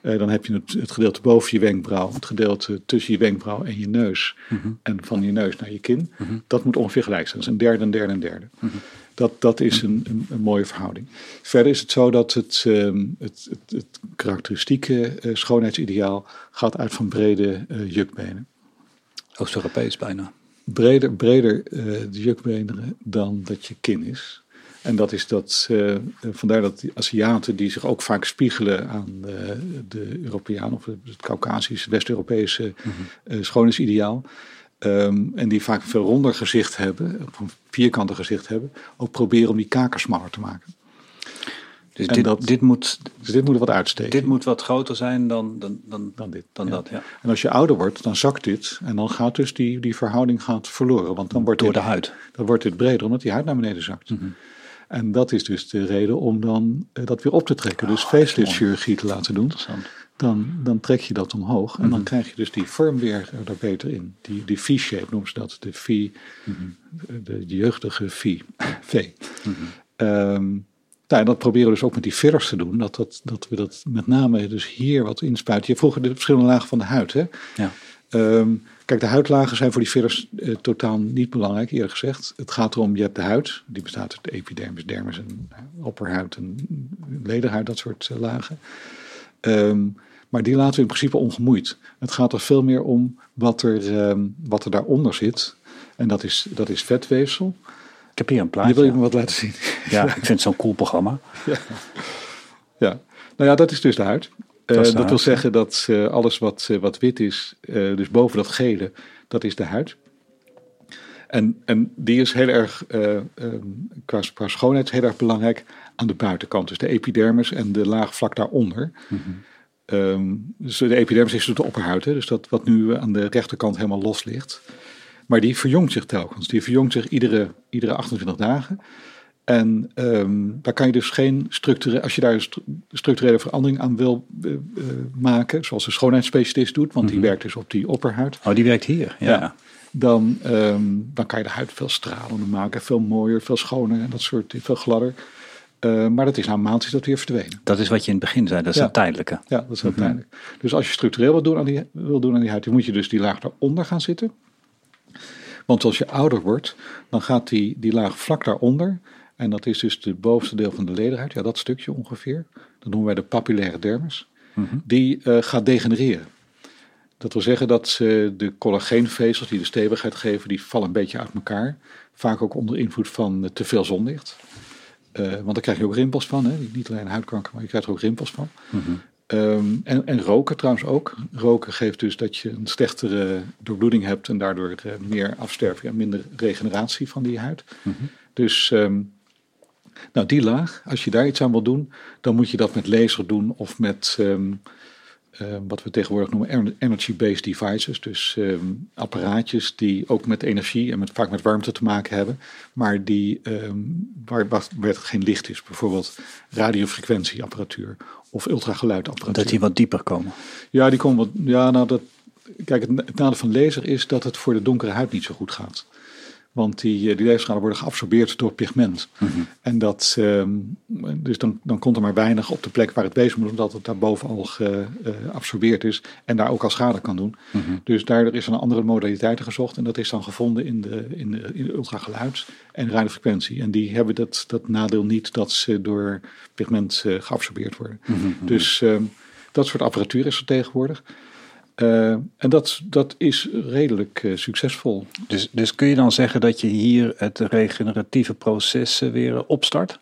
dan heb je het, het gedeelte boven je wenkbrauw, het gedeelte tussen je wenkbrauw en je neus en van je neus naar je kin. Dat moet ongeveer gelijk zijn. Dat is een derde, een derde, een derde. Dat, dat is een, een, een mooie verhouding. Verder is het zo dat het, ehm, het, het, het karakteristieke schoonheidsideaal gaat uit van brede jukbenen Oost-Europees bijna. Breder, breder eh, de jukbeenderen dan dat je kin is. En dat is dat, uh, vandaar dat die Aziaten die zich ook vaak spiegelen aan uh, de Europeaan of het Caucasisch, West-Europese mm schoonheidsideaal. Um, en die vaak een veel ronder gezicht hebben, of een vierkante gezicht hebben, ook proberen om die kaken smaller te maken. Dus dit, dat, dit, moet, dus dit moet wat uitsteken. Dit moet wat groter zijn dan, dan, dan, dan, dit, dan ja. dat. Ja. En als je ouder wordt, dan zakt dit. En dan gaat dus die, die verhouding gaat verloren. Want dan wordt Door dit, de huid. Dan wordt dit breder, omdat die huid naar beneden zakt. Mm -hmm. En dat is dus de reden om dan uh, dat weer op te trekken. Dus oh, facelift-chirurgie te laten doen. Dan, dan trek je dat omhoog. En mm -hmm. dan krijg je dus die vorm weer er beter in. Die, die V-shape noemen ze dat. De V, mm -hmm. de, de jeugdige V. v. Um, nou, dat proberen we dus ook met die fillers te doen. Dat, dat, dat we dat met name dus hier wat inspuiten. Je vroeg de verschillende lagen van de huid. Hè? Ja. Um, kijk, de huidlagen zijn voor die fillers uh, totaal niet belangrijk, eerlijk gezegd. Het gaat erom, je hebt de huid. Die bestaat uit epidermis, dermis en opperhuid en lederhuid, dat soort uh, lagen. Um, maar die laten we in principe ongemoeid. Het gaat er veel meer om wat er, um, wat er daaronder zit. En dat is, dat is vetweefsel. Ik heb hier een plaatje. Je wil je me wat laten zien? Ja, ik vind het zo'n cool programma. Ja. ja, nou ja, dat is dus de huid. Dat, uh, dat huid, wil zeggen dat uh, alles wat, uh, wat wit is, dus boven dat gele, dat is de huid. En, en die is heel erg, um, qua, qua schoonheid, heel erg belangrijk aan de buitenkant. Dus de epidermis en de laag vlak daaronder. Mm -hmm. um, dus de epidermis is de opperhuid, hè, dus dat wat nu aan de rechterkant helemaal los ligt. Maar die verjongt zich telkens. Die verjongt zich iedere, iedere 28 dagen. En um, daar kan je dus geen structurele, als je daar een structurele verandering aan wil uh, uh, maken, zoals een schoonheidsspecialist doet, want mm -hmm. die werkt dus op die opperhuid. Oh, die werkt hier, ja. ja dan, um, dan kan je de huid veel stralender maken, veel mooier, veel schoner en dat soort, veel gladder. Uh, maar dat is na maand is dat weer verdwenen. Dat is wat je in het begin zei, dat is ja. een tijdelijke. Ja, dat is mm -hmm. tijdelijk. Dus als je structureel wil doen, aan die, wil doen aan die huid, dan moet je dus die laag daaronder gaan zitten. Want als je ouder wordt, dan gaat die, die laag vlak daaronder. En dat is dus het bovenste deel van de lederhuid. Ja, dat stukje ongeveer. Dat noemen wij de papillaire dermis. Mm -hmm. Die uh, gaat degenereren. Dat wil zeggen dat uh, de collageenvezels die de stevigheid geven, die vallen een beetje uit elkaar. Vaak ook onder invloed van uh, te veel zonlicht. want daar krijg je ook rimpels van. Hè? Niet alleen huidkanker, maar je krijgt er ook rimpels van. Mm -hmm. Um, en, en, roken trouwens ook. Roken geeft dus dat je een slechtere doorbloeding hebt en daardoor meer afsterving en minder regeneratie van die huid. Mm -hmm. Dus um, nou, die laag, als je daar iets aan wil doen, dan moet je dat met laser doen of met um, uh, wat we tegenwoordig noemen energy-based devices. Dus apparaatjes die ook met energie en met, vaak met warmte te maken hebben, maar die, waar, waar, waar geen licht is. Bijvoorbeeld radiofrequentieapparatuur of ultrageluidapparatuur. Dat die wat dieper komen. Ja, die komen wat. Ja, nou dat. Kijk, het, het nadeel van laser is dat het voor de donkere huid niet zo goed gaat. Want die, die laserstralen worden geabsorbeerd door pigment. Mm -hmm. En dat, um, dus dan, dan komt er maar weinig op de plek waar het wezen moet, omdat het daarboven al geabsorbeerd uh, is en daar ook al schade kan doen. Mm -hmm. Dus daardoor is er een andere modaliteiten gezocht en dat is dan gevonden in de, in de, in de ultrageluid en radiofrequentie. En die hebben dat, dat nadeel niet dat ze door pigment uh, geabsorbeerd worden. Mm -hmm. Dus um, dat soort apparatuur is er tegenwoordig. Uh, en dat, dat is redelijk uh, succesvol. Dus, dus kun je dan zeggen dat je hier het regeneratieve proces weer opstart?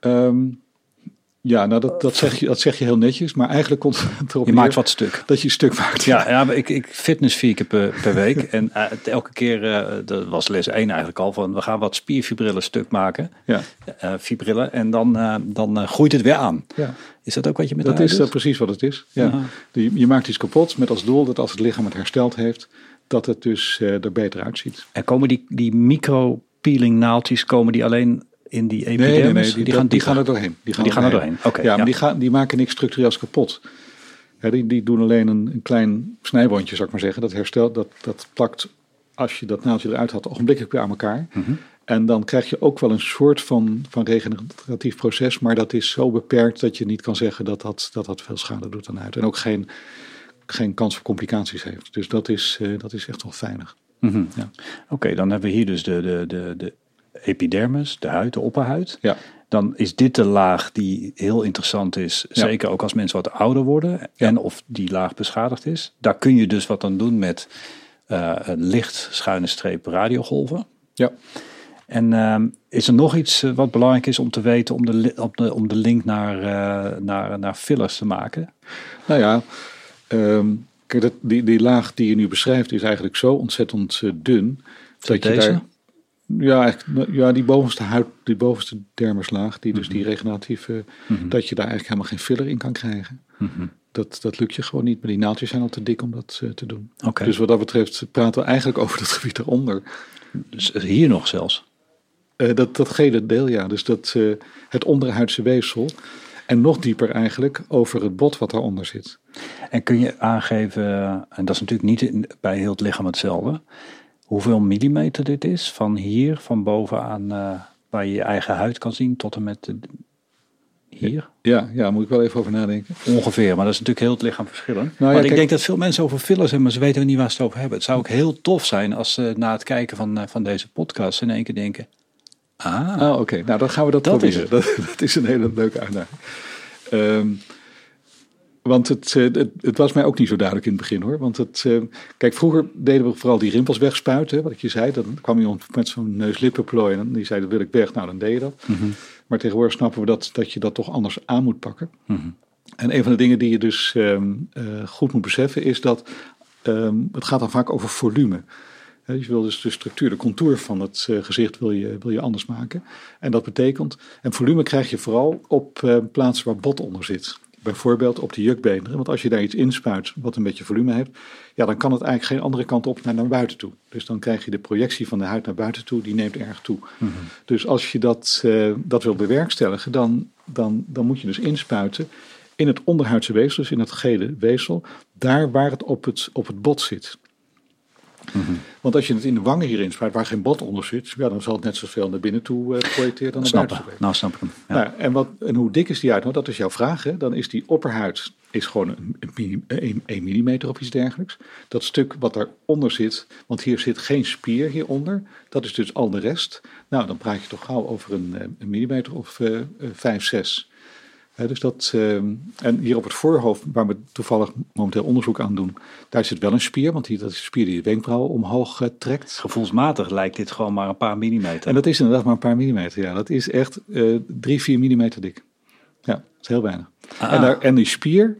Um, ja, nou dat, dat, zeg je, dat zeg je heel netjes, maar eigenlijk komt het erop Je maakt wat stuk. Dat je stuk maakt. Ja, ja ik, ik fitness vier keer per, per week. en uh, elke keer, uh, dat was les 1 eigenlijk al, van we gaan wat spierfibrillen stuk maken. Ja. Uh, fibrillen. En dan, dan groeit het weer aan. Ja. Is dat ook wat je met Dat is doet? precies wat het is. Ja. Je, je maakt iets kapot met als doel dat als het lichaam het hersteld heeft, dat het dus er beter uitziet. En komen die, die micro-peeling naaldjes, komen die alleen in die epidermis? Nee, nee, nee die, die, gaan, die gaan er doorheen. Die gaan, die gaan er doorheen, oké. Okay, ja, ja, maar die, gaan, die maken niks structureels kapot. Die, die doen alleen een, een klein snijbandje, zou ik maar zeggen. Dat herstelt, dat, dat plakt, als je dat naaldje eruit had, ogenblikkelijk weer aan elkaar. Mm -hmm. En dan krijg je ook wel een soort van, van regeneratief proces, maar dat is zo beperkt dat je niet kan zeggen dat dat, dat, dat veel schade doet aan huid. En ook geen, geen kans op complicaties heeft. Dus dat is, uh, dat is echt wel veilig. Mm -hmm. ja. Oké, okay, dan hebben we hier dus de, de, de, de epidermis, de huid, de opperhuid. Ja. Dan is dit de laag die heel interessant is, ja. zeker ook als mensen wat ouder worden ja. en of die laag beschadigd is. Daar kun je dus wat aan doen met uh, licht schuine streep radiogolven. Ja. En ehm, is er nog iets wat belangrijk is om te weten om de, om de, om de link naar, naar, naar fillers te maken? Nou ja, um, kijk, dat, die, die laag die je nu beschrijft is eigenlijk zo ontzettend dun. Dat je daar, ja, ja, die bovenste huid, die bovenste dermislaag, die dus die mhm. regeneratieve, mhm. dat je daar eigenlijk helemaal geen filler in kan krijgen. Mhm. Dat, dat lukt je gewoon niet. Maar die naaldjes zijn al te dik om dat uh, te doen. Okay. Dus wat dat betreft praten we eigenlijk over het gebied eronder. Dus hier nog zelfs? Uh, dat, dat gele deel, ja. Dus dat, uh, het onderhuidse weefsel. En nog dieper eigenlijk over het bot wat daaronder zit. En kun je aangeven, en dat is natuurlijk niet in, bij heel het lichaam hetzelfde hoeveel millimeter dit is. Van hier, van bovenaan uh, waar je je eigen huid kan zien, tot en met hier. Ja, ja, moet ik wel even over nadenken. Ongeveer, maar dat is natuurlijk heel het lichaam verschillend. Nou, maar ik denk dat veel mensen over fillers hebben, maar ze weten niet waar ze het over hebben. Het zou ook heel tof zijn als ze na het kijken van, eh, van deze podcast in één keer denken... Ah, ah oké. Nou, dan gaan we dat, dat proberen. Is dat, dat, is een hele leuke uitdaging. Um, want het, eh, het, het, was mij ook niet zo duidelijk in het begin hoor. Want het, eh, kijk, vroeger deden we vooral die rimpels wegspuiten. Wat ik je zei, dan kwam iemand met zo'n neuslippenplooi en die zei dat wil ik weg. Nou, dan deed je dat. Mhm. Maar tegenwoordig snappen we dat, dat je dat toch anders aan moet pakken. Mhm. En een van de dingen die je dus ehm, eh, goed moet beseffen is dat ehm, het gaat dan vaak over volume. je wil dus de structuur, de contour van het gezicht wil je, wil je anders maken. En dat betekent, en volume krijg je vooral op plaatsen waar bot onder zit. Bijvoorbeeld op de jukbeenderen. Want als je daar iets inspuit wat een beetje volume heeft, ja, dan kan het eigenlijk geen andere kant op naar, naar buiten toe. Dus dan krijg je de projectie van de huid naar buiten toe, die neemt erg toe. Mhm. Dus als je dat, uh, dat wil bewerkstelligen, dan, dan, dan moet je dus inspuiten in het onderhuidse weefsel, dus in het gele weefsel, daar waar het op het, op het bot zit. Want als je het in de wangen hierin spuit, waar geen bot onder zit, ja, dan zal het net zoveel naar binnen toe uh, projecteren dan naar buiten. Nou, snap ik hem. Ja. Nou, en, wat, en hoe dik is die huid? Nou, dat is jouw vraag. Hè? Dan is die opperhuid is gewoon een, een, een, millimeter of iets dergelijks. Dat stuk wat daaronder zit, want hier zit geen spier hieronder, dat is dus al de rest. Nou, dan praat je toch gauw over een, eh, een millimeter of uh, 5, 6 dus dat, ehm, en hier op het voorhoofd, waar we toevallig momenteel onderzoek aan doen, daar zit wel een spier, want die, dat is spier die de wenkbrauwen omhoog uh, trekt. Gevoelsmatig lijkt dit gewoon maar een paar millimeter. En dat is inderdaad maar een paar millimeter, ja. Dat is echt uh, drie, vier millimeter dik. Ja, dat is heel weinig. Ah. En, daar, en die spier,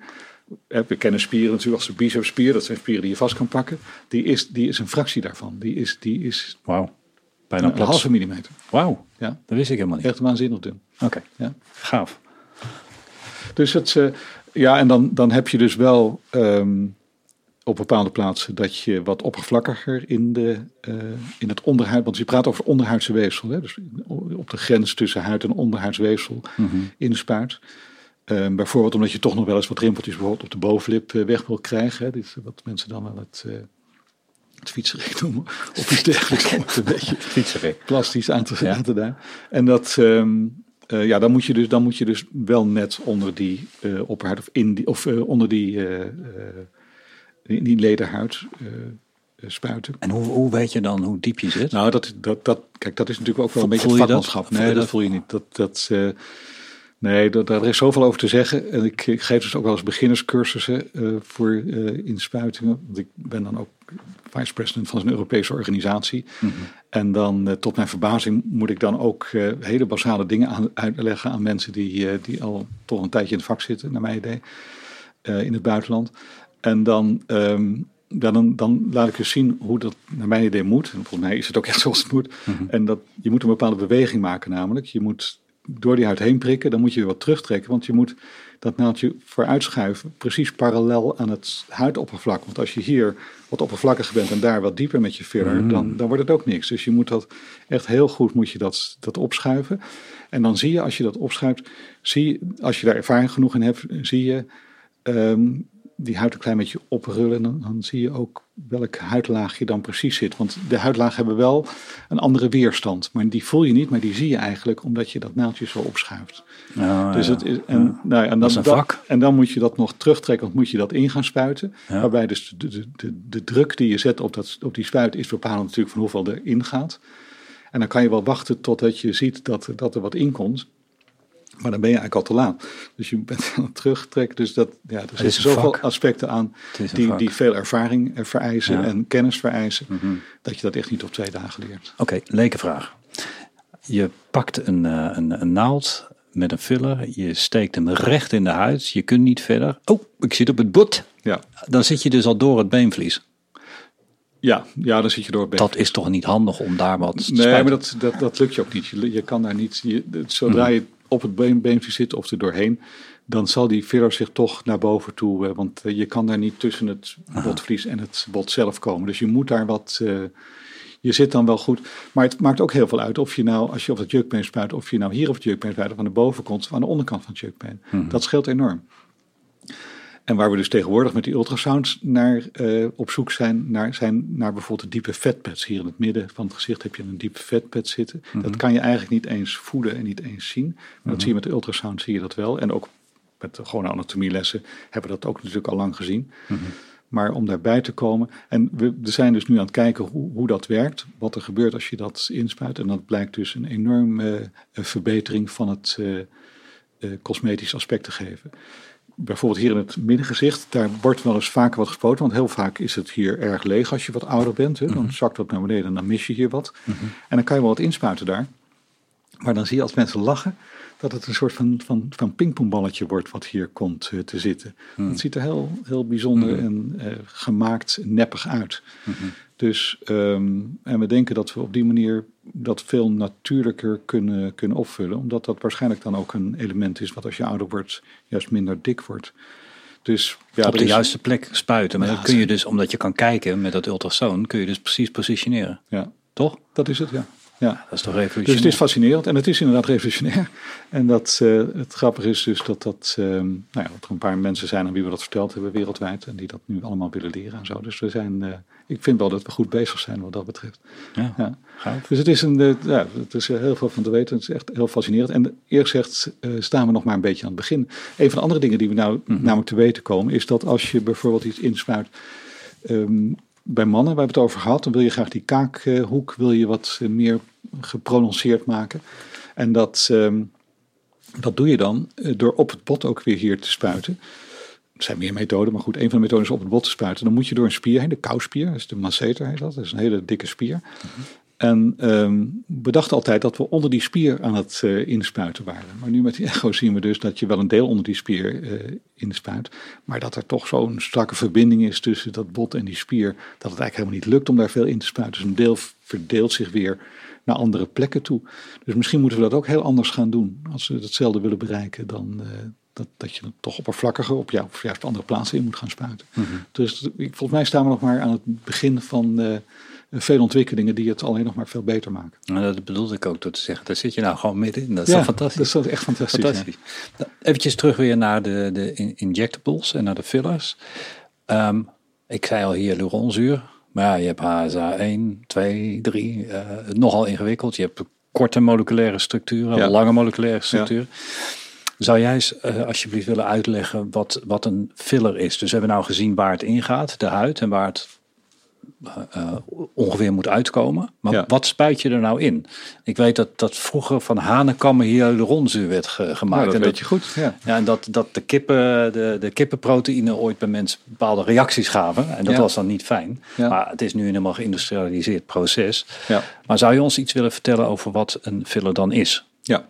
we kennen spieren natuurlijk als de bicepsspier, dat zijn spieren die je vast kan pakken. Die is, die is een fractie daarvan. Die is, die is Wauw. Bijna een, een halve millimeter. Wauw, ja. dat wist ik helemaal niet. Echt waanzinnig dun. Oké, ja. gaaf. Dus het, uh, ja, en dan, dan heb je dus wel um, op bepaalde plaatsen dat je wat oppervlakkiger in, de, uh, in het onderhuid, want je praat over onderhuidse weefsel, hè, dus op de grens tussen huid en onderhuidsweefsel mm -hmm. inspuit. Um, bijvoorbeeld omdat je toch nog wel eens wat rimpeltjes bijvoorbeeld op de bovenlip uh, weg wil krijgen. Hè, dit, wat mensen dan wel het, het noemen. Of iets dergelijks. om het een beetje plastisch aan te, ja. aan te duiden. En dat, um, uh, ja, dan moet, je dus, dan moet je dus wel net onder die uh, opperhuid of, in die, of uh, onder die, die, die lederhuid spuiten. En hoe, hoe weet je dan hoe diep je zit? Nou, dat, dat, dat, kijk, dat is natuurlijk ook wel een beetje vakmanschap. Nee, dat, dat voel je niet. Dat, dat, nee, dat, daar is zoveel over te zeggen. En ik, ik geef dus ook wel eens beginnerscursussen voor inspuitingen. Want ik ben dan ook vice-president van een Europese organisatie. Mhm. En dan uh, tot mijn verbazing moet ik dan ook uh, hele basale dingen aan, uitleggen aan mensen die, uh, die al toch een tijdje in het vak zitten, naar mijn idee, in het buitenland. En dan, um, dan, dan laat ik dus zien hoe dat naar mijn idee moet. En volgens mij is het ook echt zoals het moet. Mhm. En dat, je moet een bepaalde beweging maken namelijk. Je moet door die huid heen prikken, dan moet je weer wat terugtrekken. Want je moet dat naaldje vooruitschuiven, precies parallel aan het huidoppervlak. Want als je hier wat oppervlakkiger bent en daar wat dieper met je filler, mm. dan, dan wordt het ook niks. Dus je moet dat echt heel goed moet je dat, dat opschuiven. En dan zie je, als je dat opschuift, zie als je daar ervaring genoeg in hebt, zie je um, die huid een klein beetje oprullen. Dan, dan zie je ook welk huidlaagje dan precies zit. Want de huidlagen hebben wel een andere weerstand. Maar die voel je niet, maar die zie je eigenlijk omdat je dat naaldje zo opschuift. Oh, dus het is, en, ja. nou, en dan, dat vak. en dan moet je dat nog terugtrekken, want moet je dat in gaan spuiten. Ja. Waarbij dus de, de, de, de, druk die je zet op, dat, op die spuit is bepalend natuurlijk van hoeveel erin gaat. En dan kan je wel wachten totdat je ziet dat, dat er wat in komt. Maar dan ben je eigenlijk al te laat. Dus je bent aan het terugtrekken. Dus dat, ja, er zitten zoveel vak. aspecten aan die, die veel ervaring vereisen ja. en kennis vereisen. Mm -hmm. Dat je dat echt niet op twee dagen leert. Oké, okay, lekenvraag. je pakt een, uh, een, een naald met een filler, je steekt hem recht in de huid, je kunt niet verder. Oh, ik zit op het bot. Ja. Dan zit je dus al door het beenvlies. Ja, ja, dan zit je door het Dat is toch niet handig om daar wat te Nee, maar dat, dat, dat lukt je ook niet. Je, je kan daar niet, je, zodra je op het been, beenvlies zit of er doorheen, dan zal die filler zich toch naar boven toe, uh, want uh, je kan daar niet tussen het botvlies en het bot zelf komen. Dus je moet daar wat, uh, je zit dan wel goed. Maar het maakt ook heel veel uit of je nou, als je op het jukbeen spuit, of je nou hier op het jukbeen spuit, of aan de bovenkant of aan de onderkant van het jukbeen. Mhm. Dat scheelt enorm. En waar we dus tegenwoordig met die ultrasounds naar uh, op zoek zijn naar, zijn naar bijvoorbeeld de diepe vetpads. Hier in het midden van het gezicht heb je een diepe vetpad zitten. Mhm. Dat kan je eigenlijk niet eens voeden en niet eens zien. Maar dat zie je met de ultrasound, zie je dat wel. En ook met de gewone anatomielessen hebben we dat ook natuurlijk al lang gezien. Mhm. Maar om daarbij te komen. En we, zijn dus nu aan het kijken hoe, hoe dat werkt. Wat er gebeurt als je dat inspuit. En dat blijkt dus een enorme uh, verbetering van het uh, cosmetisch aspect te geven. Bijvoorbeeld hier in het middengezicht, daar wordt wel eens vaker wat gespoten. Want heel vaak is het hier erg leeg als je wat ouder bent. Hè? Dan Mhm. zakt dat naar beneden en dan mis je hier wat. En dan kan je wel wat inspuiten daar. Maar dan zie je als mensen lachen, dat het een soort van, van, van pingpongballetje wordt wat hier komt uh, te zitten. Mhm. Het ziet er heel, heel bijzonder en uh, gemaakt neppig uit. Dus, um, en we denken dat we op die manier dat veel natuurlijker kunnen, kunnen opvullen. Omdat dat waarschijnlijk dan ook een element is wat als je ouder wordt juist minder dik wordt. Dus, ja, op de is, juiste plek spuiten. Maar Ja, dat kun je dus, omdat je kan kijken met dat ultrasoon, kun je dus precies positioneren. Ja, Toch? dat is het, ja. Ja. Dat is toch revolutionair? Dus het is fascinerend en het is inderdaad revolutionair. En dat, uh, het grappige is dus dat, dat, uh, nou ja, dat er een paar mensen zijn aan wie we dat verteld hebben wereldwijd. En die dat nu allemaal willen leren en zo. Dus we zijn, uh, ik vind wel dat we goed bezig zijn wat dat betreft. Ja, ja. Dus het is, een, ja, het is heel veel van te weten. Het is echt heel fascinerend. En eerlijk gezegd staan we nog maar een beetje aan het begin. Een van de andere dingen die we nou Mhm. namelijk te weten komen. Is dat als je bijvoorbeeld iets inspuit. Um, bij mannen, we hebben het over gehad, dan wil je graag die kaakhoek wil je wat meer geprononceerd maken. En dat, um, dat doe je dan door op het bot ook weer hier te spuiten. Er zijn meer methoden, maar goed, een van de methoden is op het bot te spuiten. Dan moet je door een spier heen, de kouspier, dat is de masseter heet dat, dat is een hele dikke spier. Mm-hmm. En um, we dachten altijd dat we onder die spier aan het uh, inspuiten waren. Maar nu met die echo zien we dus dat je wel een deel onder die spier uh, inspuit. Maar dat er toch zo'n strakke verbinding is tussen dat bot en die spier. Dat het eigenlijk helemaal niet lukt om daar veel in te spuiten. Dus een deel verdeelt zich weer naar andere plekken toe. Dus misschien moeten we dat ook heel anders gaan doen. Als we hetzelfde willen bereiken dan uh, dat, dat je het toch oppervlakkiger op, ja, op juist andere plaatsen in moet gaan spuiten. Mm-hmm. Dus volgens mij staan we nog maar aan het begin van veel ontwikkelingen die het alleen nog maar veel beter maken. Nou, dat bedoelde ik ook door te zeggen. Daar zit je nou gewoon middenin. Dat is ja, fantastisch. Dat is echt fantastisch. fantastisch. Ja. Eventjes terug weer naar de, de injectables en naar de fillers. Um, ik zei al hier luronzuur. Maar ja, je hebt HSA 1, 2, 3. Uh, nogal ingewikkeld. Je hebt korte moleculaire structuren, ja. lange moleculaire structuren. Zou jij eens uh, alsjeblieft willen uitleggen wat, wat een filler is? Dus we hebben nou gezien waar het ingaat, de huid, en waar het uh, ongeveer moet uitkomen. Maar ja. wat spuit je er nou in? Ik weet dat, dat vroeger van hanenkammen hyaluronzuur werd ge, gemaakt. Ja, dat en weet dat, je goed. Ja. Ja, en dat, dat de, kippen, de, de kippenproteïne ooit bij mensen bepaalde reacties gaven. En dat was dan niet fijn. Ja. Maar het is nu een helemaal geïndustrialiseerd proces. Ja. Maar zou je ons iets willen vertellen over wat een filler dan is? Ja.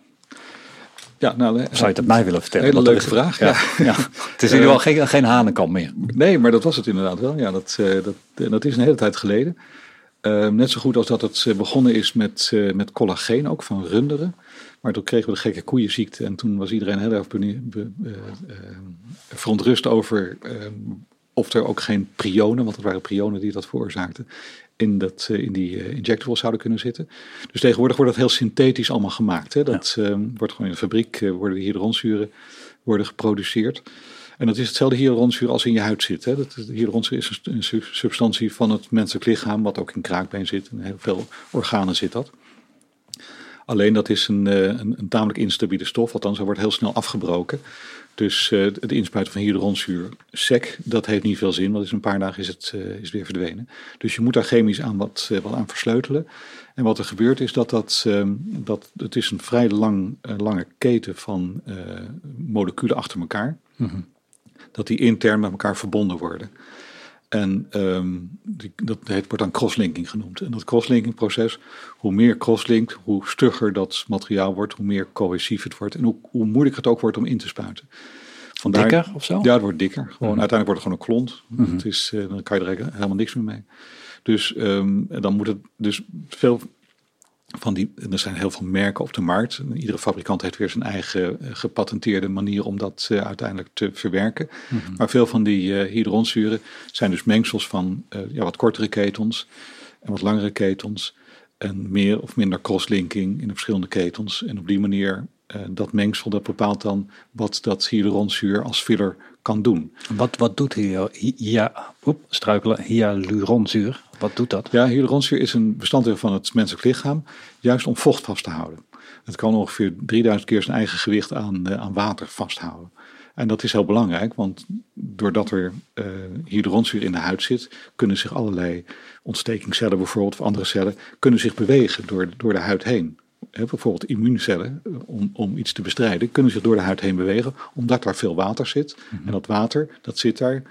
Ja, nou, zou je het aan mij willen vertellen? Hele leuke vraag. Ja. ja. het is in ieder geval geen, geen meer. Nee, maar dat was het inderdaad wel. Ja, dat, uh, dat, dat is een hele tijd geleden. Uh, net zo goed als dat het begonnen is met, uh, met collageen, ook van runderen. Maar toen kregen we de gekke koeienziekte. En toen was iedereen heel erg be, be, verontrust over of er ook geen prionen, want het waren prionen die dat veroorzaakten, in, dat, in die uh, injectables zouden kunnen zitten. Dus tegenwoordig wordt dat heel synthetisch allemaal gemaakt. Hè? Dat ja. uh, wordt gewoon in de fabriek, uh, worden die hyaluronzuren worden geproduceerd. En dat is hetzelfde hyaluronzuur als in je huid zit. Hè? Dat, hyaluronzuur is een, een, substantie van het menselijk lichaam, wat ook in kraakbeen zit. In heel veel organen zit dat. Alleen dat is een, een, een tamelijk instabiele stof, althans hij wordt heel snel afgebroken. Dus uh, het inspuiten van hyaluronzuur sec, dat heeft niet veel zin, want in een paar dagen is het, uh, is weer verdwenen. Dus je moet daar chemisch aan wat, uh, wat aan versleutelen. En wat er gebeurt is dat, dat, um, dat het is een vrij lang, lange keten van moleculen achter elkaar. Mm -hmm. Dat die intern met elkaar verbonden worden. En ehm, die, dat het wordt dan crosslinking genoemd. En dat crosslinking proces, hoe meer crosslinkt, hoe stugger dat materiaal wordt, hoe meer cohesief het wordt en hoe, hoe moeilijker het ook wordt om in te spuiten. Vandaar, dikker of zo? Ja, het wordt dikker. Gewoon, Uiteindelijk wordt het gewoon een klont. Mm het is, uh, dan kan je er helemaal niks meer mee. Dus um, dan moet het dus veel van die, er zijn heel veel merken op de markt. Iedere fabrikant heeft weer zijn eigen eh, gepatenteerde manier om dat uh, uiteindelijk te verwerken. Mm -hmm. Maar veel van die uh, hydroonzuren zijn dus mengsels van ja, wat kortere ketons en wat langere ketons. En meer of minder crosslinking in de verschillende ketons. En op die manier, dat mengsel, dat bepaalt dan wat dat hyaluronzuur als filler kan doen. Wat, wat doet hier, ja, oep, struikelen, hyaluronzuur? Wat doet dat? Ja, hyaluronzuur is een bestanddeel van het menselijk lichaam, juist om vocht vast te houden. Het kan ongeveer 3000 keer zijn eigen gewicht aan, uh, aan water vasthouden. En dat is heel belangrijk, want doordat er uh, hyaluronzuur in de huid zit, kunnen zich allerlei ontstekingscellen bijvoorbeeld, of andere cellen, kunnen zich bewegen door, door de huid heen. Bijvoorbeeld immuuncellen, om, om iets te bestrijden, kunnen zich door de huid heen bewegen, omdat daar veel water zit. Mm -hmm. En dat water, dat zit daar,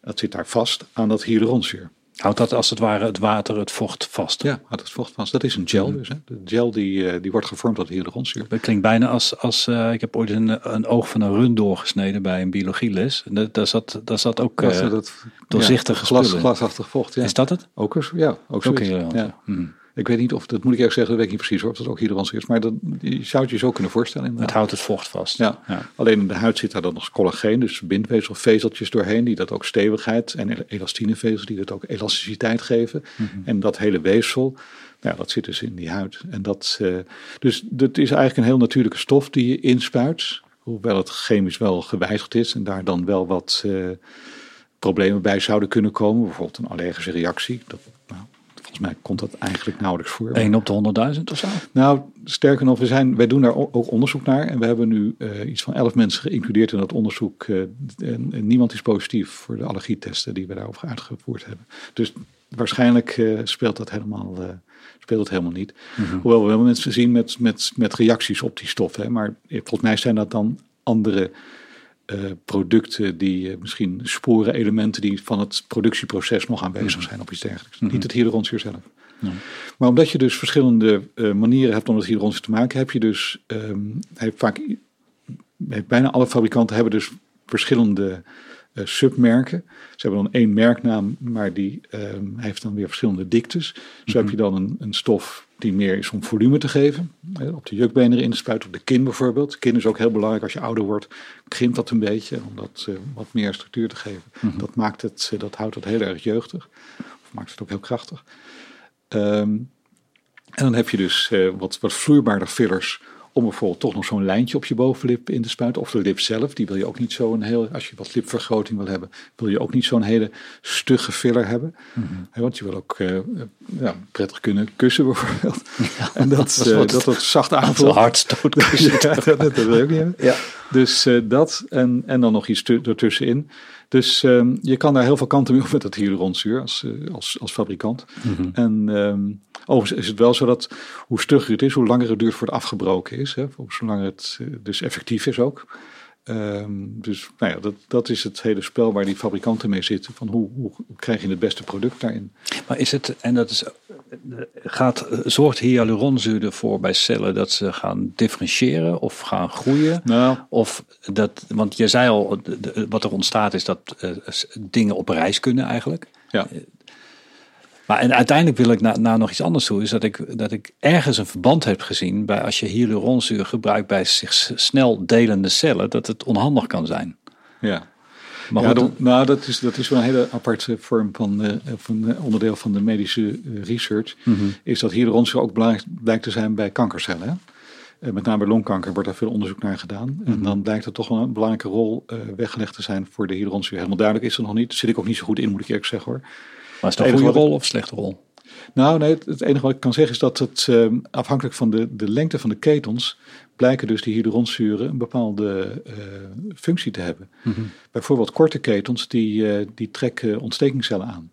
dat zit daar vast aan dat hyaluronzuur. Houdt dat als het ware het water, het vocht vast? Ja, houdt het vocht vast. Dat is een gel dus. Hè. De gel die, die wordt gevormd uit hyaluronzuur. Dat klinkt bijna als, als uh, ik heb ooit een, een oog van een rund doorgesneden bij een biologieles. Daar, daar, zat, daar zat ook uh, dat, dat, doorzichtige ja, glas, glasachtig vocht. Ja. Is dat het? Ook, ja, ook zo. Okay, ja. Hmm. Ik weet niet of, dat moet ik eerlijk zeggen, dat weet ik niet precies of dat ook hyaluronzuur is. Maar dat, je zou het je zo kunnen voorstellen. Inderdaad. Het houdt het vocht vast. Ja. ja. Alleen in de huid zit daar dan nog collageen, dus bindweefsel, vezeltjes doorheen, die dat ook stevigheid en elastinevezels, die dat ook elasticiteit geven. Mm -hmm. En dat hele weefsel, nou, dat zit dus in die huid. En dat, uh, dus dat is eigenlijk een heel natuurlijke stof die je inspuit, hoewel het chemisch wel gewijzigd is en daar dan wel wat uh, problemen bij zouden kunnen komen. Bijvoorbeeld een allergische reactie. Dat, Volgens mij komt dat eigenlijk nauwelijks voor. 1 op de 100.000 of zo? Nou, sterker nog, we zijn, wij doen daar ook onderzoek naar. En we hebben nu uh, iets van 11 mensen geïncludeerd in dat onderzoek. Uh, en, en, niemand is positief voor de allergietesten die we daarover uitgevoerd hebben. Dus waarschijnlijk uh, speelt dat helemaal, speelt het helemaal niet. Mm -hmm. Hoewel we wel mensen zien met, met, met reacties op die stof. Hè. Maar volgens mij zijn dat dan andere uh, producten die uh, misschien sporen, elementen die van het productieproces nog aanwezig zijn of iets dergelijks. Mm -hmm. Niet het hyaluronzuur zelf. Nee. Maar omdat je dus verschillende uh, manieren hebt om het hyaluronzuur te maken, heb je dus um, heeft vaak heeft bijna alle fabrikanten hebben dus verschillende submerken. Ze hebben dan één merknaam, maar die um, heeft dan weer verschillende diktes. Zo mm -hmm. heb je dan een, een stof die meer is om volume te geven. Op de jukbenen erin te spuiten, op de kin bijvoorbeeld. Kin is ook heel belangrijk als je ouder wordt. Krimpt dat een beetje om dat uh, wat meer structuur te geven. Mm -hmm. Dat, maakt het, uh, dat houdt het heel erg jeugdig. Of maakt het ook heel krachtig. Um, en dan heb je dus uh, wat, wat vloeibaarder fillers om bijvoorbeeld toch nog zo'n lijntje op je bovenlip in te spuiten. Of de lip zelf, die wil je ook niet zo'n heel, als je wat lipvergroting wil hebben, wil je ook niet zo'n hele stugge filler hebben. Mm -hmm. Want je wil ook uh, ja, prettig kunnen kussen bijvoorbeeld. Ja, en dat, dat, uh, dat het zacht aanvoelt. hard stootkussen. ja, dat, dat, wil je ook niet hebben. Ja. Dus uh, dat en, en dan nog iets ertussenin. Dus um, je kan daar heel veel kanten mee op met dat hyaluronzuur als, als, als fabrikant. Mm -hmm. En um, overigens is het wel zo dat hoe stugger het is, hoe langer het duurt voordat het afgebroken is. Hè, hoe langer het dus effectief is ook. Um, dus nou ja, dat, dat is het hele spel waar die fabrikanten mee zitten. Van hoe, hoe krijg je het beste product daarin? Maar is het, en dat is, gaat, zorgt hyaluronzuur ervoor bij cellen dat ze gaan differentiëren of gaan groeien? Nou, of dat, want je zei al, wat er ontstaat is dat uh, dingen op reis kunnen eigenlijk. Ja. Maar en uiteindelijk wil ik naar na nog iets anders toe. Is dat ik, dat ik ergens een verband heb gezien bij als je hyaluronzuur gebruikt bij zich snel delende cellen, dat het onhandig kan zijn. Ja. Maar ja, dan, nou, dat is, dat is wel een hele aparte vorm van, uh, van uh, onderdeel van de medische uh, research. Mm -hmm. Is dat hyaluronzuur ook belangrijk blijkt te zijn bij kankercellen. Hè? met name bij longkanker wordt daar veel onderzoek naar gedaan. Mm -hmm. En dan blijkt er toch wel een belangrijke rol weggelegd te zijn voor de hyaluronzuur. Helemaal duidelijk is het nog niet. Daar zit ik ook niet zo goed in, moet ik eerlijk zeggen hoor. Maar is dat een goede rol of slechte rol? Nou, nee, het, enige wat ik kan zeggen is dat het uh, afhankelijk van de, de lengte van de ketons blijken dus die hyaluronzuren een bepaalde uh, functie te hebben. Mm -hmm. Bijvoorbeeld korte ketons die, uh, die trekken ontstekingscellen aan.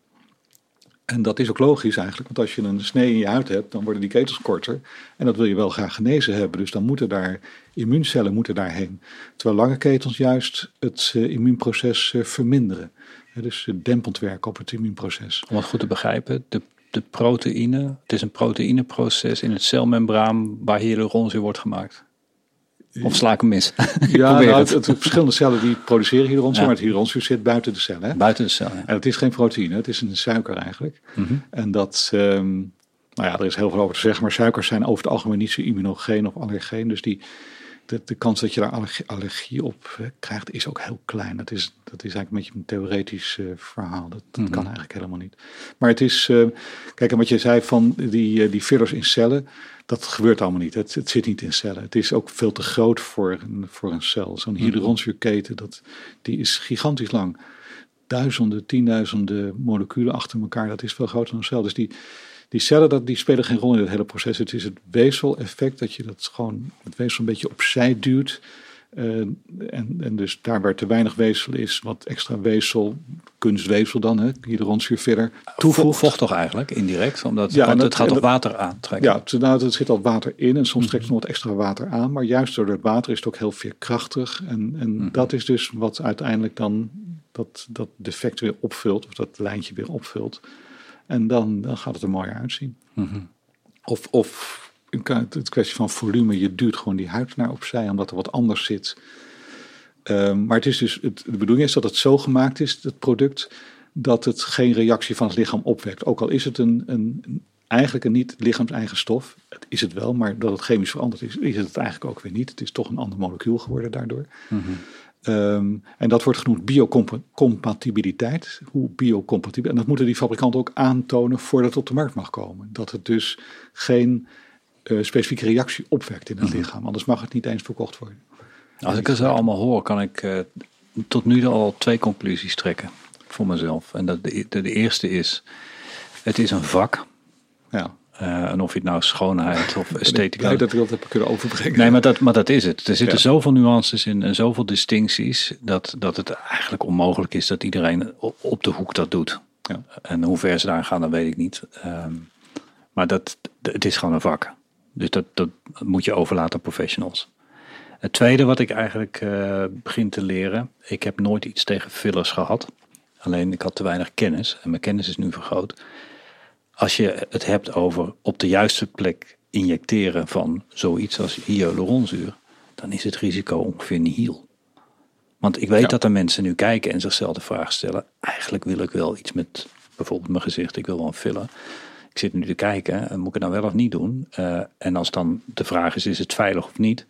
En dat is ook logisch eigenlijk, want als je een snee in je huid hebt, dan worden die ketels korter. En dat wil je wel graag genezen hebben, dus dan moeten daar immuuncellen moeten daarheen. Terwijl lange ketels juist het immuunproces verminderen. Dus dempend werken op het immuunproces. Om het goed te begrijpen, de, de proteïne, het is een proteïneproces in het celmembraan waar hyaluronzuur wordt gemaakt. Of sla ik hem mis? ja, nou, het. Het, verschillende cellen die produceren hyaluronzuur, ja. maar het hyaluronzuur zit buiten de cellen. Hè? Buiten de cel, ja. En het is geen proteïne, het is een suiker eigenlijk. Mm -hmm. En dat, um, nou ja, er is heel veel over te zeggen, maar suikers zijn over het algemeen niet zo immunogeen of allergeen. Dus die, de, de kans dat je daar allergie, allergie op krijgt is ook heel klein. Dat is, dat is eigenlijk een beetje een theoretisch uh, verhaal. Dat, dat mm -hmm. kan eigenlijk helemaal niet. Maar het is, uh, kijk, en wat je zei van die, die fillers in cellen, dat gebeurt allemaal niet. Het, het, zit niet in cellen. Het is ook veel te groot voor een, voor een cel. Zo'n hyaluronzuurketen, dat, die is gigantisch lang. Duizenden, tienduizenden moleculen achter elkaar, dat is veel groter dan een cel. Dus die, die cellen dat, die spelen geen rol in het hele proces. Het is het weefsel-effect dat je dat gewoon het weefsel een beetje opzij duwt. Uh, en, en dus daar waar te weinig weefsel is, wat extra weefsel, kunstweefsel dan, hè, verder, toevoegt. Vocht toch eigenlijk, indirect? Omdat, ja, want het gaat toch water aantrekken? Ja, het, nou, er zit al water in en soms trekt het nog wat extra water aan. Maar juist door het water is het ook heel veerkrachtig. En, en mm-hmm. dat is dus wat uiteindelijk dan dat, dat defect weer opvult, of dat lijntje weer opvult. En dan, dan gaat het er mooier uitzien. Mm-hmm. Of, of het kwestie van volume. Je duwt gewoon die huid naar opzij, omdat er wat anders zit. Um, maar het is dus, het, de bedoeling is dat het zo gemaakt is, het product, dat het geen reactie van het lichaam opwekt. Ook al is het een, een, eigenlijk een niet lichaams-eigen stof. Het is het wel, maar dat het chemisch veranderd is, is het, het eigenlijk ook weer niet. Het is toch een ander molecuul geworden daardoor. Mm-hmm. Um, en dat wordt genoemd biocompatibiliteit. Hoe biocompatibel. En dat moeten die fabrikanten ook aantonen voordat het op de markt mag komen. Dat het dus geen uh, specifieke reactie opwekt in het Mhm. lichaam. Anders mag het niet eens verkocht worden. Als ik het zo allemaal hoor, kan ik eh, tot nu al twee conclusies trekken voor mezelf. En dat de, de, de eerste is, het is een vak. Ja. Eh, en of je het nou schoonheid of Ik esthetica... denk dat ik dat heb kunnen overbrengen. Nee, maar dat, maar dat is het. Er zitten Ja. zoveel nuances in en zoveel distincties dat, dat het eigenlijk onmogelijk is dat iedereen op, de hoek dat doet. Ja. En hoe ver ze daar gaan, dat weet ik niet. Ehm, maar dat, het is gewoon een vak. Dus dat, dat moet je overlaten aan professionals. Het tweede wat ik eigenlijk eh, begin te leren, ik heb nooit iets tegen fillers gehad. Alleen ik had te weinig kennis en mijn kennis is nu vergroot. Als je het hebt over op de juiste plek injecteren van zoiets als hyaluronzuur, dan is het risico ongeveer nihil. Want ik weet Ja. dat er mensen nu kijken en zichzelf de vraag stellen: eigenlijk wil ik wel iets met bijvoorbeeld mijn gezicht, ik wil wel een filler. Ik zit nu te kijken, eh, moet ik het nou wel of niet doen? Eh, en als dan de vraag is: is het veilig of niet?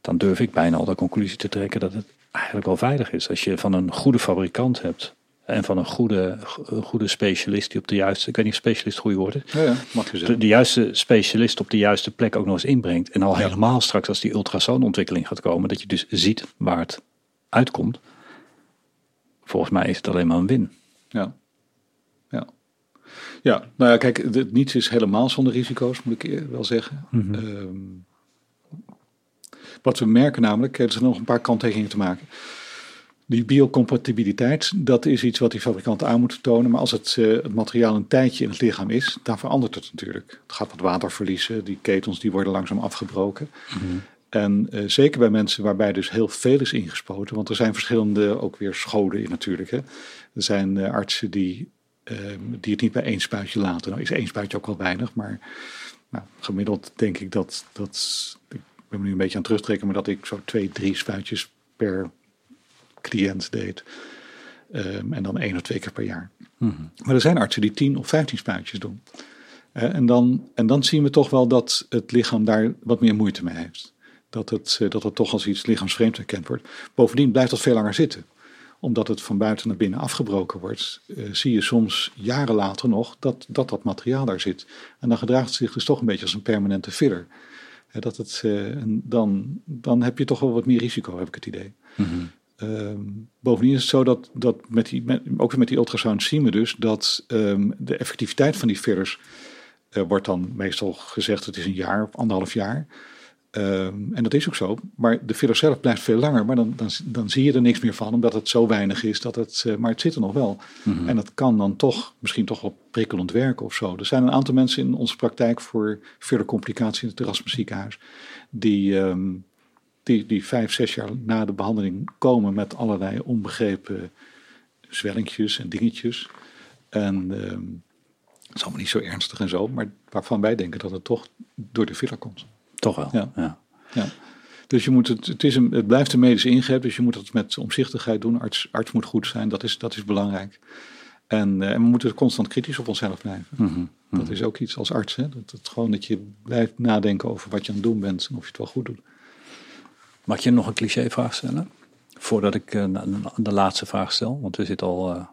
Dan durf ik bijna al de conclusie te trekken dat het eigenlijk wel veilig is. Als je van een goede fabrikant hebt en van een goede, goede specialist die op de juiste, ik weet niet of specialist het goede woord is, Ja, ja, mag je de, juiste specialist op de juiste plek ook nog eens inbrengt. En al Ja. helemaal straks als die ultrasoonontwikkeling gaat komen, dat je dus ziet waar het uitkomt. Volgens mij is het alleen maar een win. Ja. Ja. Ja, nou ja, kijk, het, niets is helemaal zonder risico's, moet ik wel zeggen. Ehm, wat we merken namelijk, er zijn nog een paar kanttekeningen te maken. Die biocompatibiliteit, dat is iets wat die fabrikanten aan moeten tonen. Maar als het, eh, het materiaal een tijdje in het lichaam is, dan verandert het natuurlijk. Het gaat wat water verliezen, die ketels die worden langzaam afgebroken. En eh, zeker bij mensen waarbij dus heel veel is ingespoten, want er zijn verschillende ook weer scholen in natuurlijk. Hè. Er zijn eh, artsen die, ehm, die het niet bij één spuitje laten. Nou is één spuitje ook wel weinig, maar nou, gemiddeld denk ik dat, dat, ik ben me nu een beetje aan het terugtrekken, maar dat ik zo twee, drie spuitjes per cliënt deed. Ehm, en dan één of twee keer per jaar. Maar er zijn artsen die 10 of 15 spuitjes doen. En, dan, en dan zien we toch wel dat het lichaam daar wat meer moeite mee heeft. Dat het, eh, dat het toch als iets lichaamsvreemd erkend wordt. Bovendien blijft dat veel langer zitten. Omdat het van buiten naar binnen afgebroken wordt, eh, zie je soms jaren later nog dat, dat dat materiaal daar zit. En dan gedraagt het zich dus toch een beetje als een permanente filler. Dat het, eh, en dan, dan heb je toch wel wat meer risico, heb ik het idee. Ehm, bovendien is het zo dat, dat met die, met, ook weer met die ultrasound zien we dus dat ehm, de effectiviteit van die fillers eh, wordt dan meestal gezegd het is een jaar of anderhalf jaar. Ehm, en dat is ook zo, maar de filler zelf blijft veel langer, maar dan, dan, dan zie je er niks meer van, omdat het zo weinig is. Dat het, eh, maar het zit er nog wel. En dat kan dan toch, misschien toch wel prikkelend werken of zo. Er zijn een aantal mensen in onze praktijk voor fillercomplicatie in het Erasmus ziekenhuis, die, die, die vijf, zes jaar na de behandeling komen met allerlei onbegrepen zwellingjes en dingetjes. En ehm, het is allemaal niet zo ernstig en zo, maar waarvan wij denken dat het toch door de filler komt. Toch wel, Ja. ja. Ja. Dus je moet het, het, is een, het blijft een medische ingreep, dus je moet het met omzichtigheid doen. Arts, arts moet goed zijn, dat is, dat is belangrijk. En, eh, en we moeten constant kritisch op onszelf blijven. Mhm. Dat is ook iets als arts. Hè? Dat, gewoon dat je blijft nadenken over wat je aan het doen bent en of je het wel goed doet. Mag je nog een clichévraag stellen? Voordat ik eh, de laatste vraag stel, want we zitten al eh,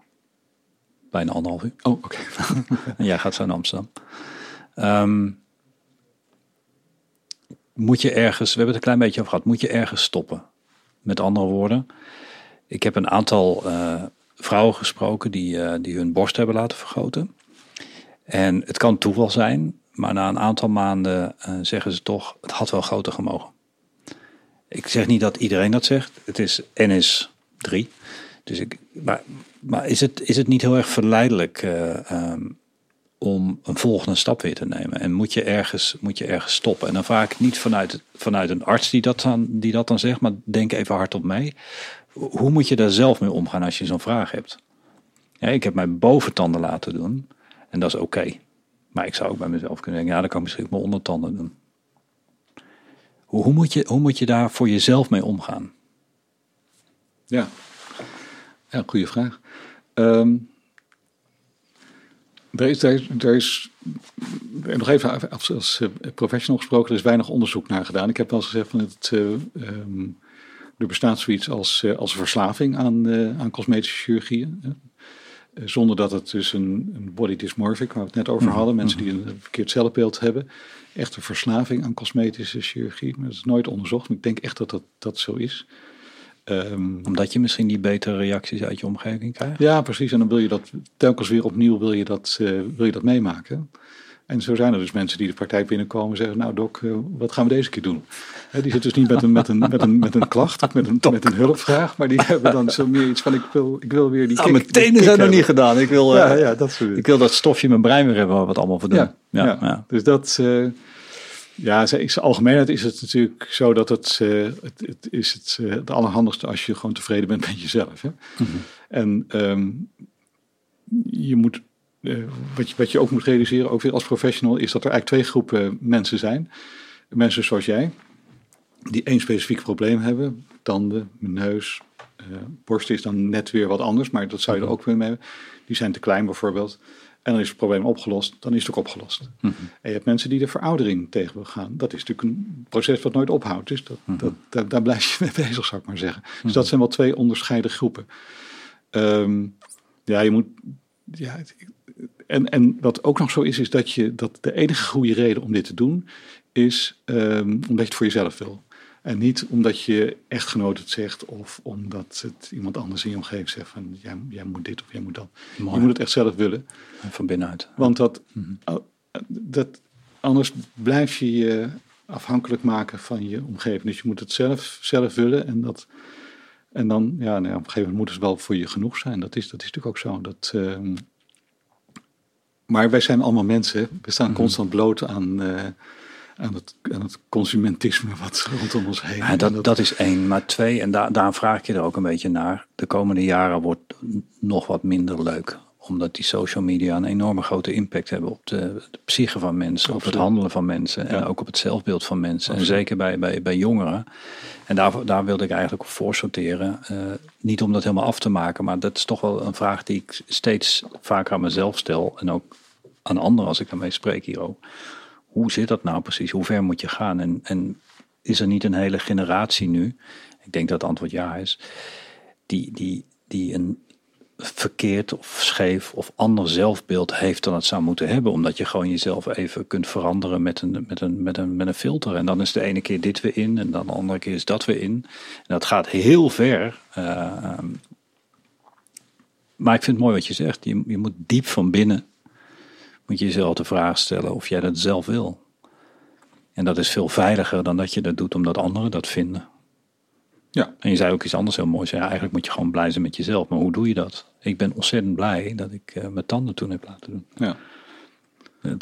bijna anderhalf uur. Oh, oké. En jij gaat zo naar Amsterdam. Ehm, moet je ergens, we hebben het een klein beetje over gehad, moet je ergens stoppen? Met andere woorden, ik heb een aantal eh, vrouwen gesproken die, die hun borst hebben laten vergroten. En het kan toeval zijn, maar na een aantal maanden zeggen ze toch, het had wel groter gemogen. Ik zeg niet dat iedereen dat zegt, het is NS 3. Dus ik, maar maar is, het, is het niet heel erg verleidelijk eh, ehm, om een volgende stap weer te nemen? En moet je ergens, moet je ergens stoppen? En dan vraag ik niet vanuit, vanuit een arts die dat, dan, die dat dan zegt, maar denk even hardop mee. Hoe moet je daar zelf mee omgaan als je zo'n vraag hebt? Ik heb mijn boventanden laten doen en dat is oké. Maar ik zou ook bij mezelf kunnen denken, ja, dan kan ik misschien mijn ondertanden doen. Hoe, moet je, hoe moet je daar voor jezelf mee omgaan? Ja, ja goede vraag. Ehm er is, er is, nog even als, als eh, professional gesproken, is weinig onderzoek naar gedaan. Ik heb wel eens gezegd van het, eh, ehm, er bestaat zoiets als, eh, als verslaving aan, aan cosmetische chirurgieën. Zonder dat het dus een, een body dysmorphic, waar we het net over hadden, mensen die een verkeerd cellenbeeld hebben, echt een verslaving aan cosmetische chirurgie. Maar dat is nooit onderzocht, maar ik denk echt dat dat, dat zo is. Ehm, Omdat je misschien die betere reacties uit je omgeving krijgt? ja, precies. En dan wil je dat telkens weer opnieuw wil je dat, eh, wil je dat meemaken. En zo zijn er dus mensen die de praktijk binnenkomen en zeggen, nou dok, eh, wat gaan we deze keer doen? Die zitten dus niet met een, met, een, met, een, met een klacht of met een, met een hulpvraag, maar die hebben dan zo meer iets van, ik wil, ik wil weer die Nou, kick- mijn tenen zijn nog niet gedaan. Ik wil, Ja, eh, ja, dat soort ik wil dat stofje in mijn brein weer hebben waar we het allemaal voor doen. Ja, ja, ja. ja. Dus dat, eh ja, in zijn algemeenheid is het natuurlijk zo dat het, het, het is het, het allerhandigste als je gewoon tevreden bent met jezelf. Hè? En ehm, je moet, eh, wat, je, wat je ook moet realiseren, ook weer als professional, is dat er eigenlijk twee groepen mensen zijn. Mensen zoals jij, die één specifiek probleem hebben. Tanden, neus, eh, borst is dan net weer wat anders, maar dat zou je er ook weer mee hebben. Die zijn te klein bijvoorbeeld. En dan is het probleem opgelost, dan is het ook opgelost. En je hebt mensen die de veroudering tegen wil gaan. Dat is natuurlijk een proces wat nooit ophoudt. Dus dat, dat, daar, daar blijf je mee bezig, zou ik maar zeggen. Dus dat zijn wel twee onderscheiden groepen. Ehm, ja, je moet. Ja, en, en wat ook nog zo is, is dat, je, dat de enige goede reden om dit te doen is ehm, omdat je het voor jezelf wil. En niet omdat je echtgenoot het zegt of omdat het iemand anders in je omgeving zegt van jij, jij moet dit of jij moet dat. Mooi. Je moet het echt zelf willen. Van binnenuit. Want dat, dat, anders blijf je je afhankelijk maken van je omgeving. Dus je moet het zelf, zelf willen. En, dat, en dan, ja, nou ja, op een gegeven moment moet het wel voor je genoeg zijn. Dat is, dat is natuurlijk ook zo. Dat, ehm, maar wij zijn allemaal mensen. We staan constant bloot aan, eh, aan, het, aan het consumentisme wat rondom ons heen. Ja, dat, dat is één. Maar twee, en daar daar vraag ik je er ook een beetje naar. De komende jaren wordt nog wat minder leuk. Omdat die social media een enorme grote impact hebben op de, de psyche van mensen. Op het handelen van mensen. En Ja. ook op het zelfbeeld van mensen. Absoluut. En zeker bij, bij, bij jongeren. En daar, daar wilde ik eigenlijk op voor sorteren. Eh, niet om dat helemaal af te maken. Maar dat is toch wel een vraag die ik steeds vaker aan mezelf stel. En ook aan anderen als ik daarmee spreek hier ook. Hoe zit dat nou precies? Hoe ver moet je gaan? En, en is er niet een hele generatie nu, ik denk dat het antwoord ja is, die, die, die een verkeerd of scheef of ander zelfbeeld heeft dan het zou moeten hebben. Omdat je gewoon jezelf even kunt veranderen met een, met een, met een, met een filter. En dan is de ene keer dit weer in en dan de andere keer is dat weer in. En dat gaat heel ver. Eh, ehm, maar ik vind het mooi wat je zegt. Je, je moet diep van binnen moet je jezelf de vraag stellen of jij dat zelf wil. En dat is veel veiliger dan dat je dat doet omdat anderen dat vinden. Ja. En je zei ook iets anders heel moois. Ja, eigenlijk moet je gewoon blij zijn met jezelf. Maar hoe doe je dat? Ik ben ontzettend blij dat ik eh, mijn tanden toen heb laten doen. Ja.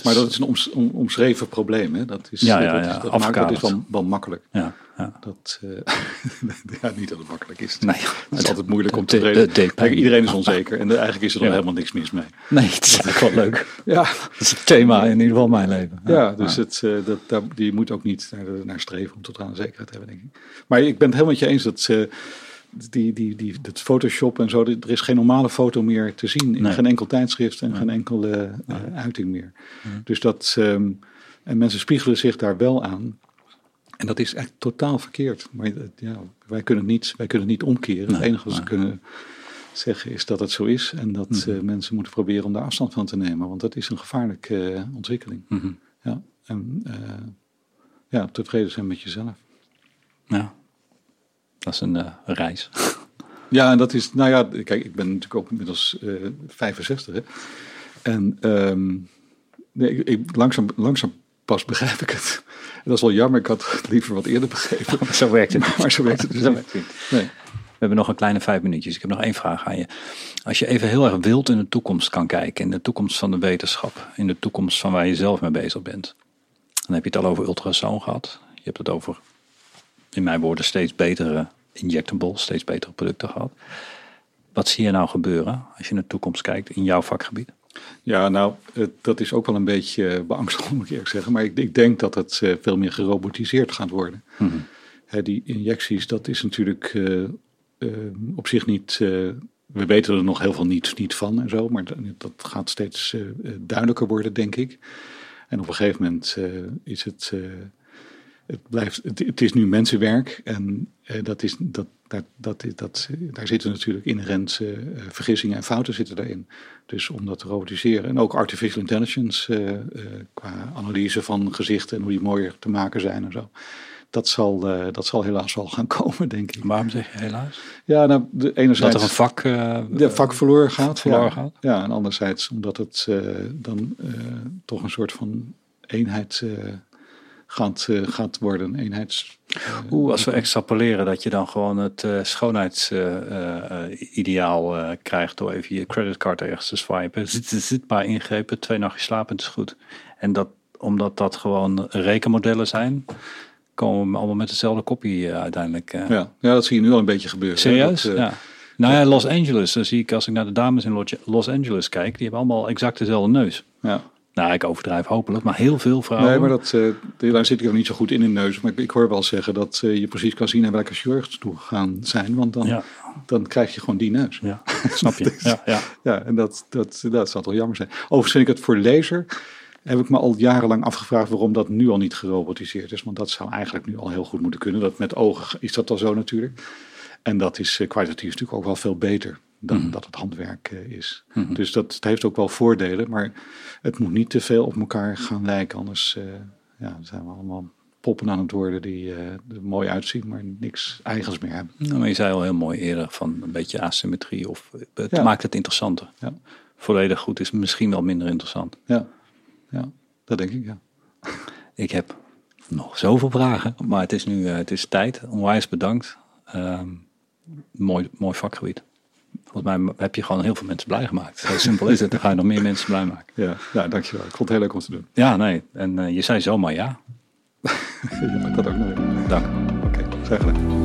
maar dat is een oms, omschreven probleem. Hè? Dat is, ja, ja, dat, is, dat maakt het dus wel, wel makkelijk. Ja, ja. Dat, uh, ja, niet dat het makkelijk is. Nee, het is altijd moeilijk om te reden. Iedereen is onzeker en eigenlijk is er nog helemaal niks mis mee. Nee, het is eigenlijk wel leuk. Ja. Dat is het thema in ieder geval mijn leven. Ja, dus Het, uh, dat, daar, die moet ook niet naar, naar streven om totale zekerheid te hebben, denk ik. Maar ik ben het helemaal met je eens dat... Uh, die, die, die, dat Photoshop en zo, er is geen normale foto meer te zien in nee. geen enkel tijdschrift en nee. geen enkele uiting meer. Dus dat, um, en mensen spiegelen zich daar wel aan. En dat is echt totaal verkeerd. Maar ja, wij kunnen het niet, wij kunnen het niet omkeren. het enige wat ze kunnen zeggen is dat het zo is en dat mm -hmm. uh, mensen moeten proberen om daar afstand van te nemen, want dat is een gevaarlijke uh, ontwikkeling. Mm -hmm. Ja, en ja, tevreden zijn met jezelf. Ja. Dat is een reis. Ja, en dat is, nou ja, kijk, ik ben natuurlijk ook inmiddels uh, 65. Hè. En um, nee, ik, ik, langzaam, langzaam pas begrijp ik het. En dat is wel jammer, ik had het liever wat eerder begrepen. Zo werkt het. Maar, maar zo werkt het dus zo niet. het. Nee. We hebben nog een kleine vijf minuutjes. Ik heb nog één vraag aan je. Als je even heel erg wild in de toekomst kan kijken, in de toekomst van de wetenschap, in de toekomst van waar je zelf mee bezig bent. Dan heb je het al over ultrasound gehad. Je hebt het over, in mijn woorden, steeds betere injectables, steeds betere producten gehad. Wat zie je nou gebeuren als je naar de toekomst kijkt in jouw vakgebied? Ja, nou, dat is ook wel een beetje beangstigend, moet ik eerlijk zeggen. Maar ik, ik denk dat het uh, veel meer gerobotiseerd gaat worden. Mhm. Mm -hmm. He, die injecties, dat is natuurlijk uh, uh, op zich niet. we weten er nog heel veel niet, niet van en zo, maar dat, gaat steeds duidelijker worden, denk ik. En op een gegeven moment is het het, blijft, het, het, is nu mensenwerk en dat is, dat, dat, dat, dat, daar zitten natuurlijk inherent uh, vergissingen en fouten zitten daarin. Dus om dat te robotiseren. En ook artificial intelligence uh, qua analyse van gezichten en hoe die mooier te maken zijn en zo. Dat zal, dat zal helaas wel gaan komen, denk ik. Waarom zeg je helaas? Ja, nou, de, enerzijds... Dat er een vak... de vak verloren gaat. Verloren ja. gaat? Ja, en anderzijds omdat het dan toch een soort van eenheid gaat, uh, gaat worden, een eenheids... Oeh, als we extrapoleren dat je dan gewoon het uh, schoonheidsideaal krijgt door even je creditcard ergens te swipen. Zit, zit maar ingrepen, twee nachtjes slapen, is goed. En dat, omdat dat gewoon rekenmodellen zijn, komen we allemaal met dezelfde kopie uiteindelijk. Ja. ja, dat zie je nu al een beetje gebeuren. Serieus? Dat, ja. Nou ja, Los Angeles, dan zie ik als ik naar de dames in Los Angeles kijk, die hebben allemaal exact dezelfde neus. Ja. Nou, ik overdrijf hopelijk, maar heel veel vrouwen. Nee, maar dat, uh, daar zit ik nog niet zo goed in in de neus. Maar ik, ik hoor wel zeggen dat uh, je precies kan zien naar welke chirurg toe gaan zijn. Want dan, ja. dan krijg je gewoon die neus. Ja, snap je. dus, ja, ja. ja, en dat, dat, dat zal toch jammer zijn. Overigens vind ik het voor lezer, heb ik me al jarenlang afgevraagd waarom dat nu al niet gerobotiseerd is. Want dat zou eigenlijk nu al heel goed moeten kunnen. Dat met ogen is dat al zo natuurlijk. En dat is uh, kwalitatief natuurlijk ook wel veel beter dan mm. dat het handwerk uh, is. Mhm. Dus dat het heeft ook wel voordelen, maar het moet niet te veel op elkaar gaan lijken. Anders uh, ja, zijn we allemaal poppen aan het worden die uh, er mooi uitzien, maar niks eigens meer hebben. Nou, maar je zei al heel mooi eerder van een beetje asymmetrie of het ja. maakt het interessanter. Ja. Volledig goed is misschien wel minder interessant. Ja, ja dat denk ik, ja. Ik heb nog zoveel vragen, maar het is nu het is tijd. Onwijs bedankt. Um, mooi, mooi vakgebied. Volgens mij heb je gewoon heel veel mensen blij gemaakt. Zo simpel is het. Dan ga je nog meer mensen blij maken. Ja, ja dankjewel. Ik vond het heel leuk om te doen. Ja, nee. En uh, je zei zomaar ja. ja dat ook nog even. Dank. Oké, okay, zeg gedaan.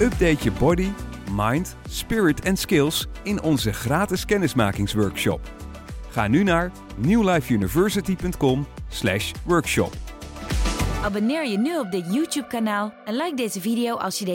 Update je body, mind, spirit en skills in onze gratis kennismakingsworkshop. Ga nu naar newlifeuniversity.com slash workshop. Abonneer je nu op dit YouTube kanaal en like deze video als je deze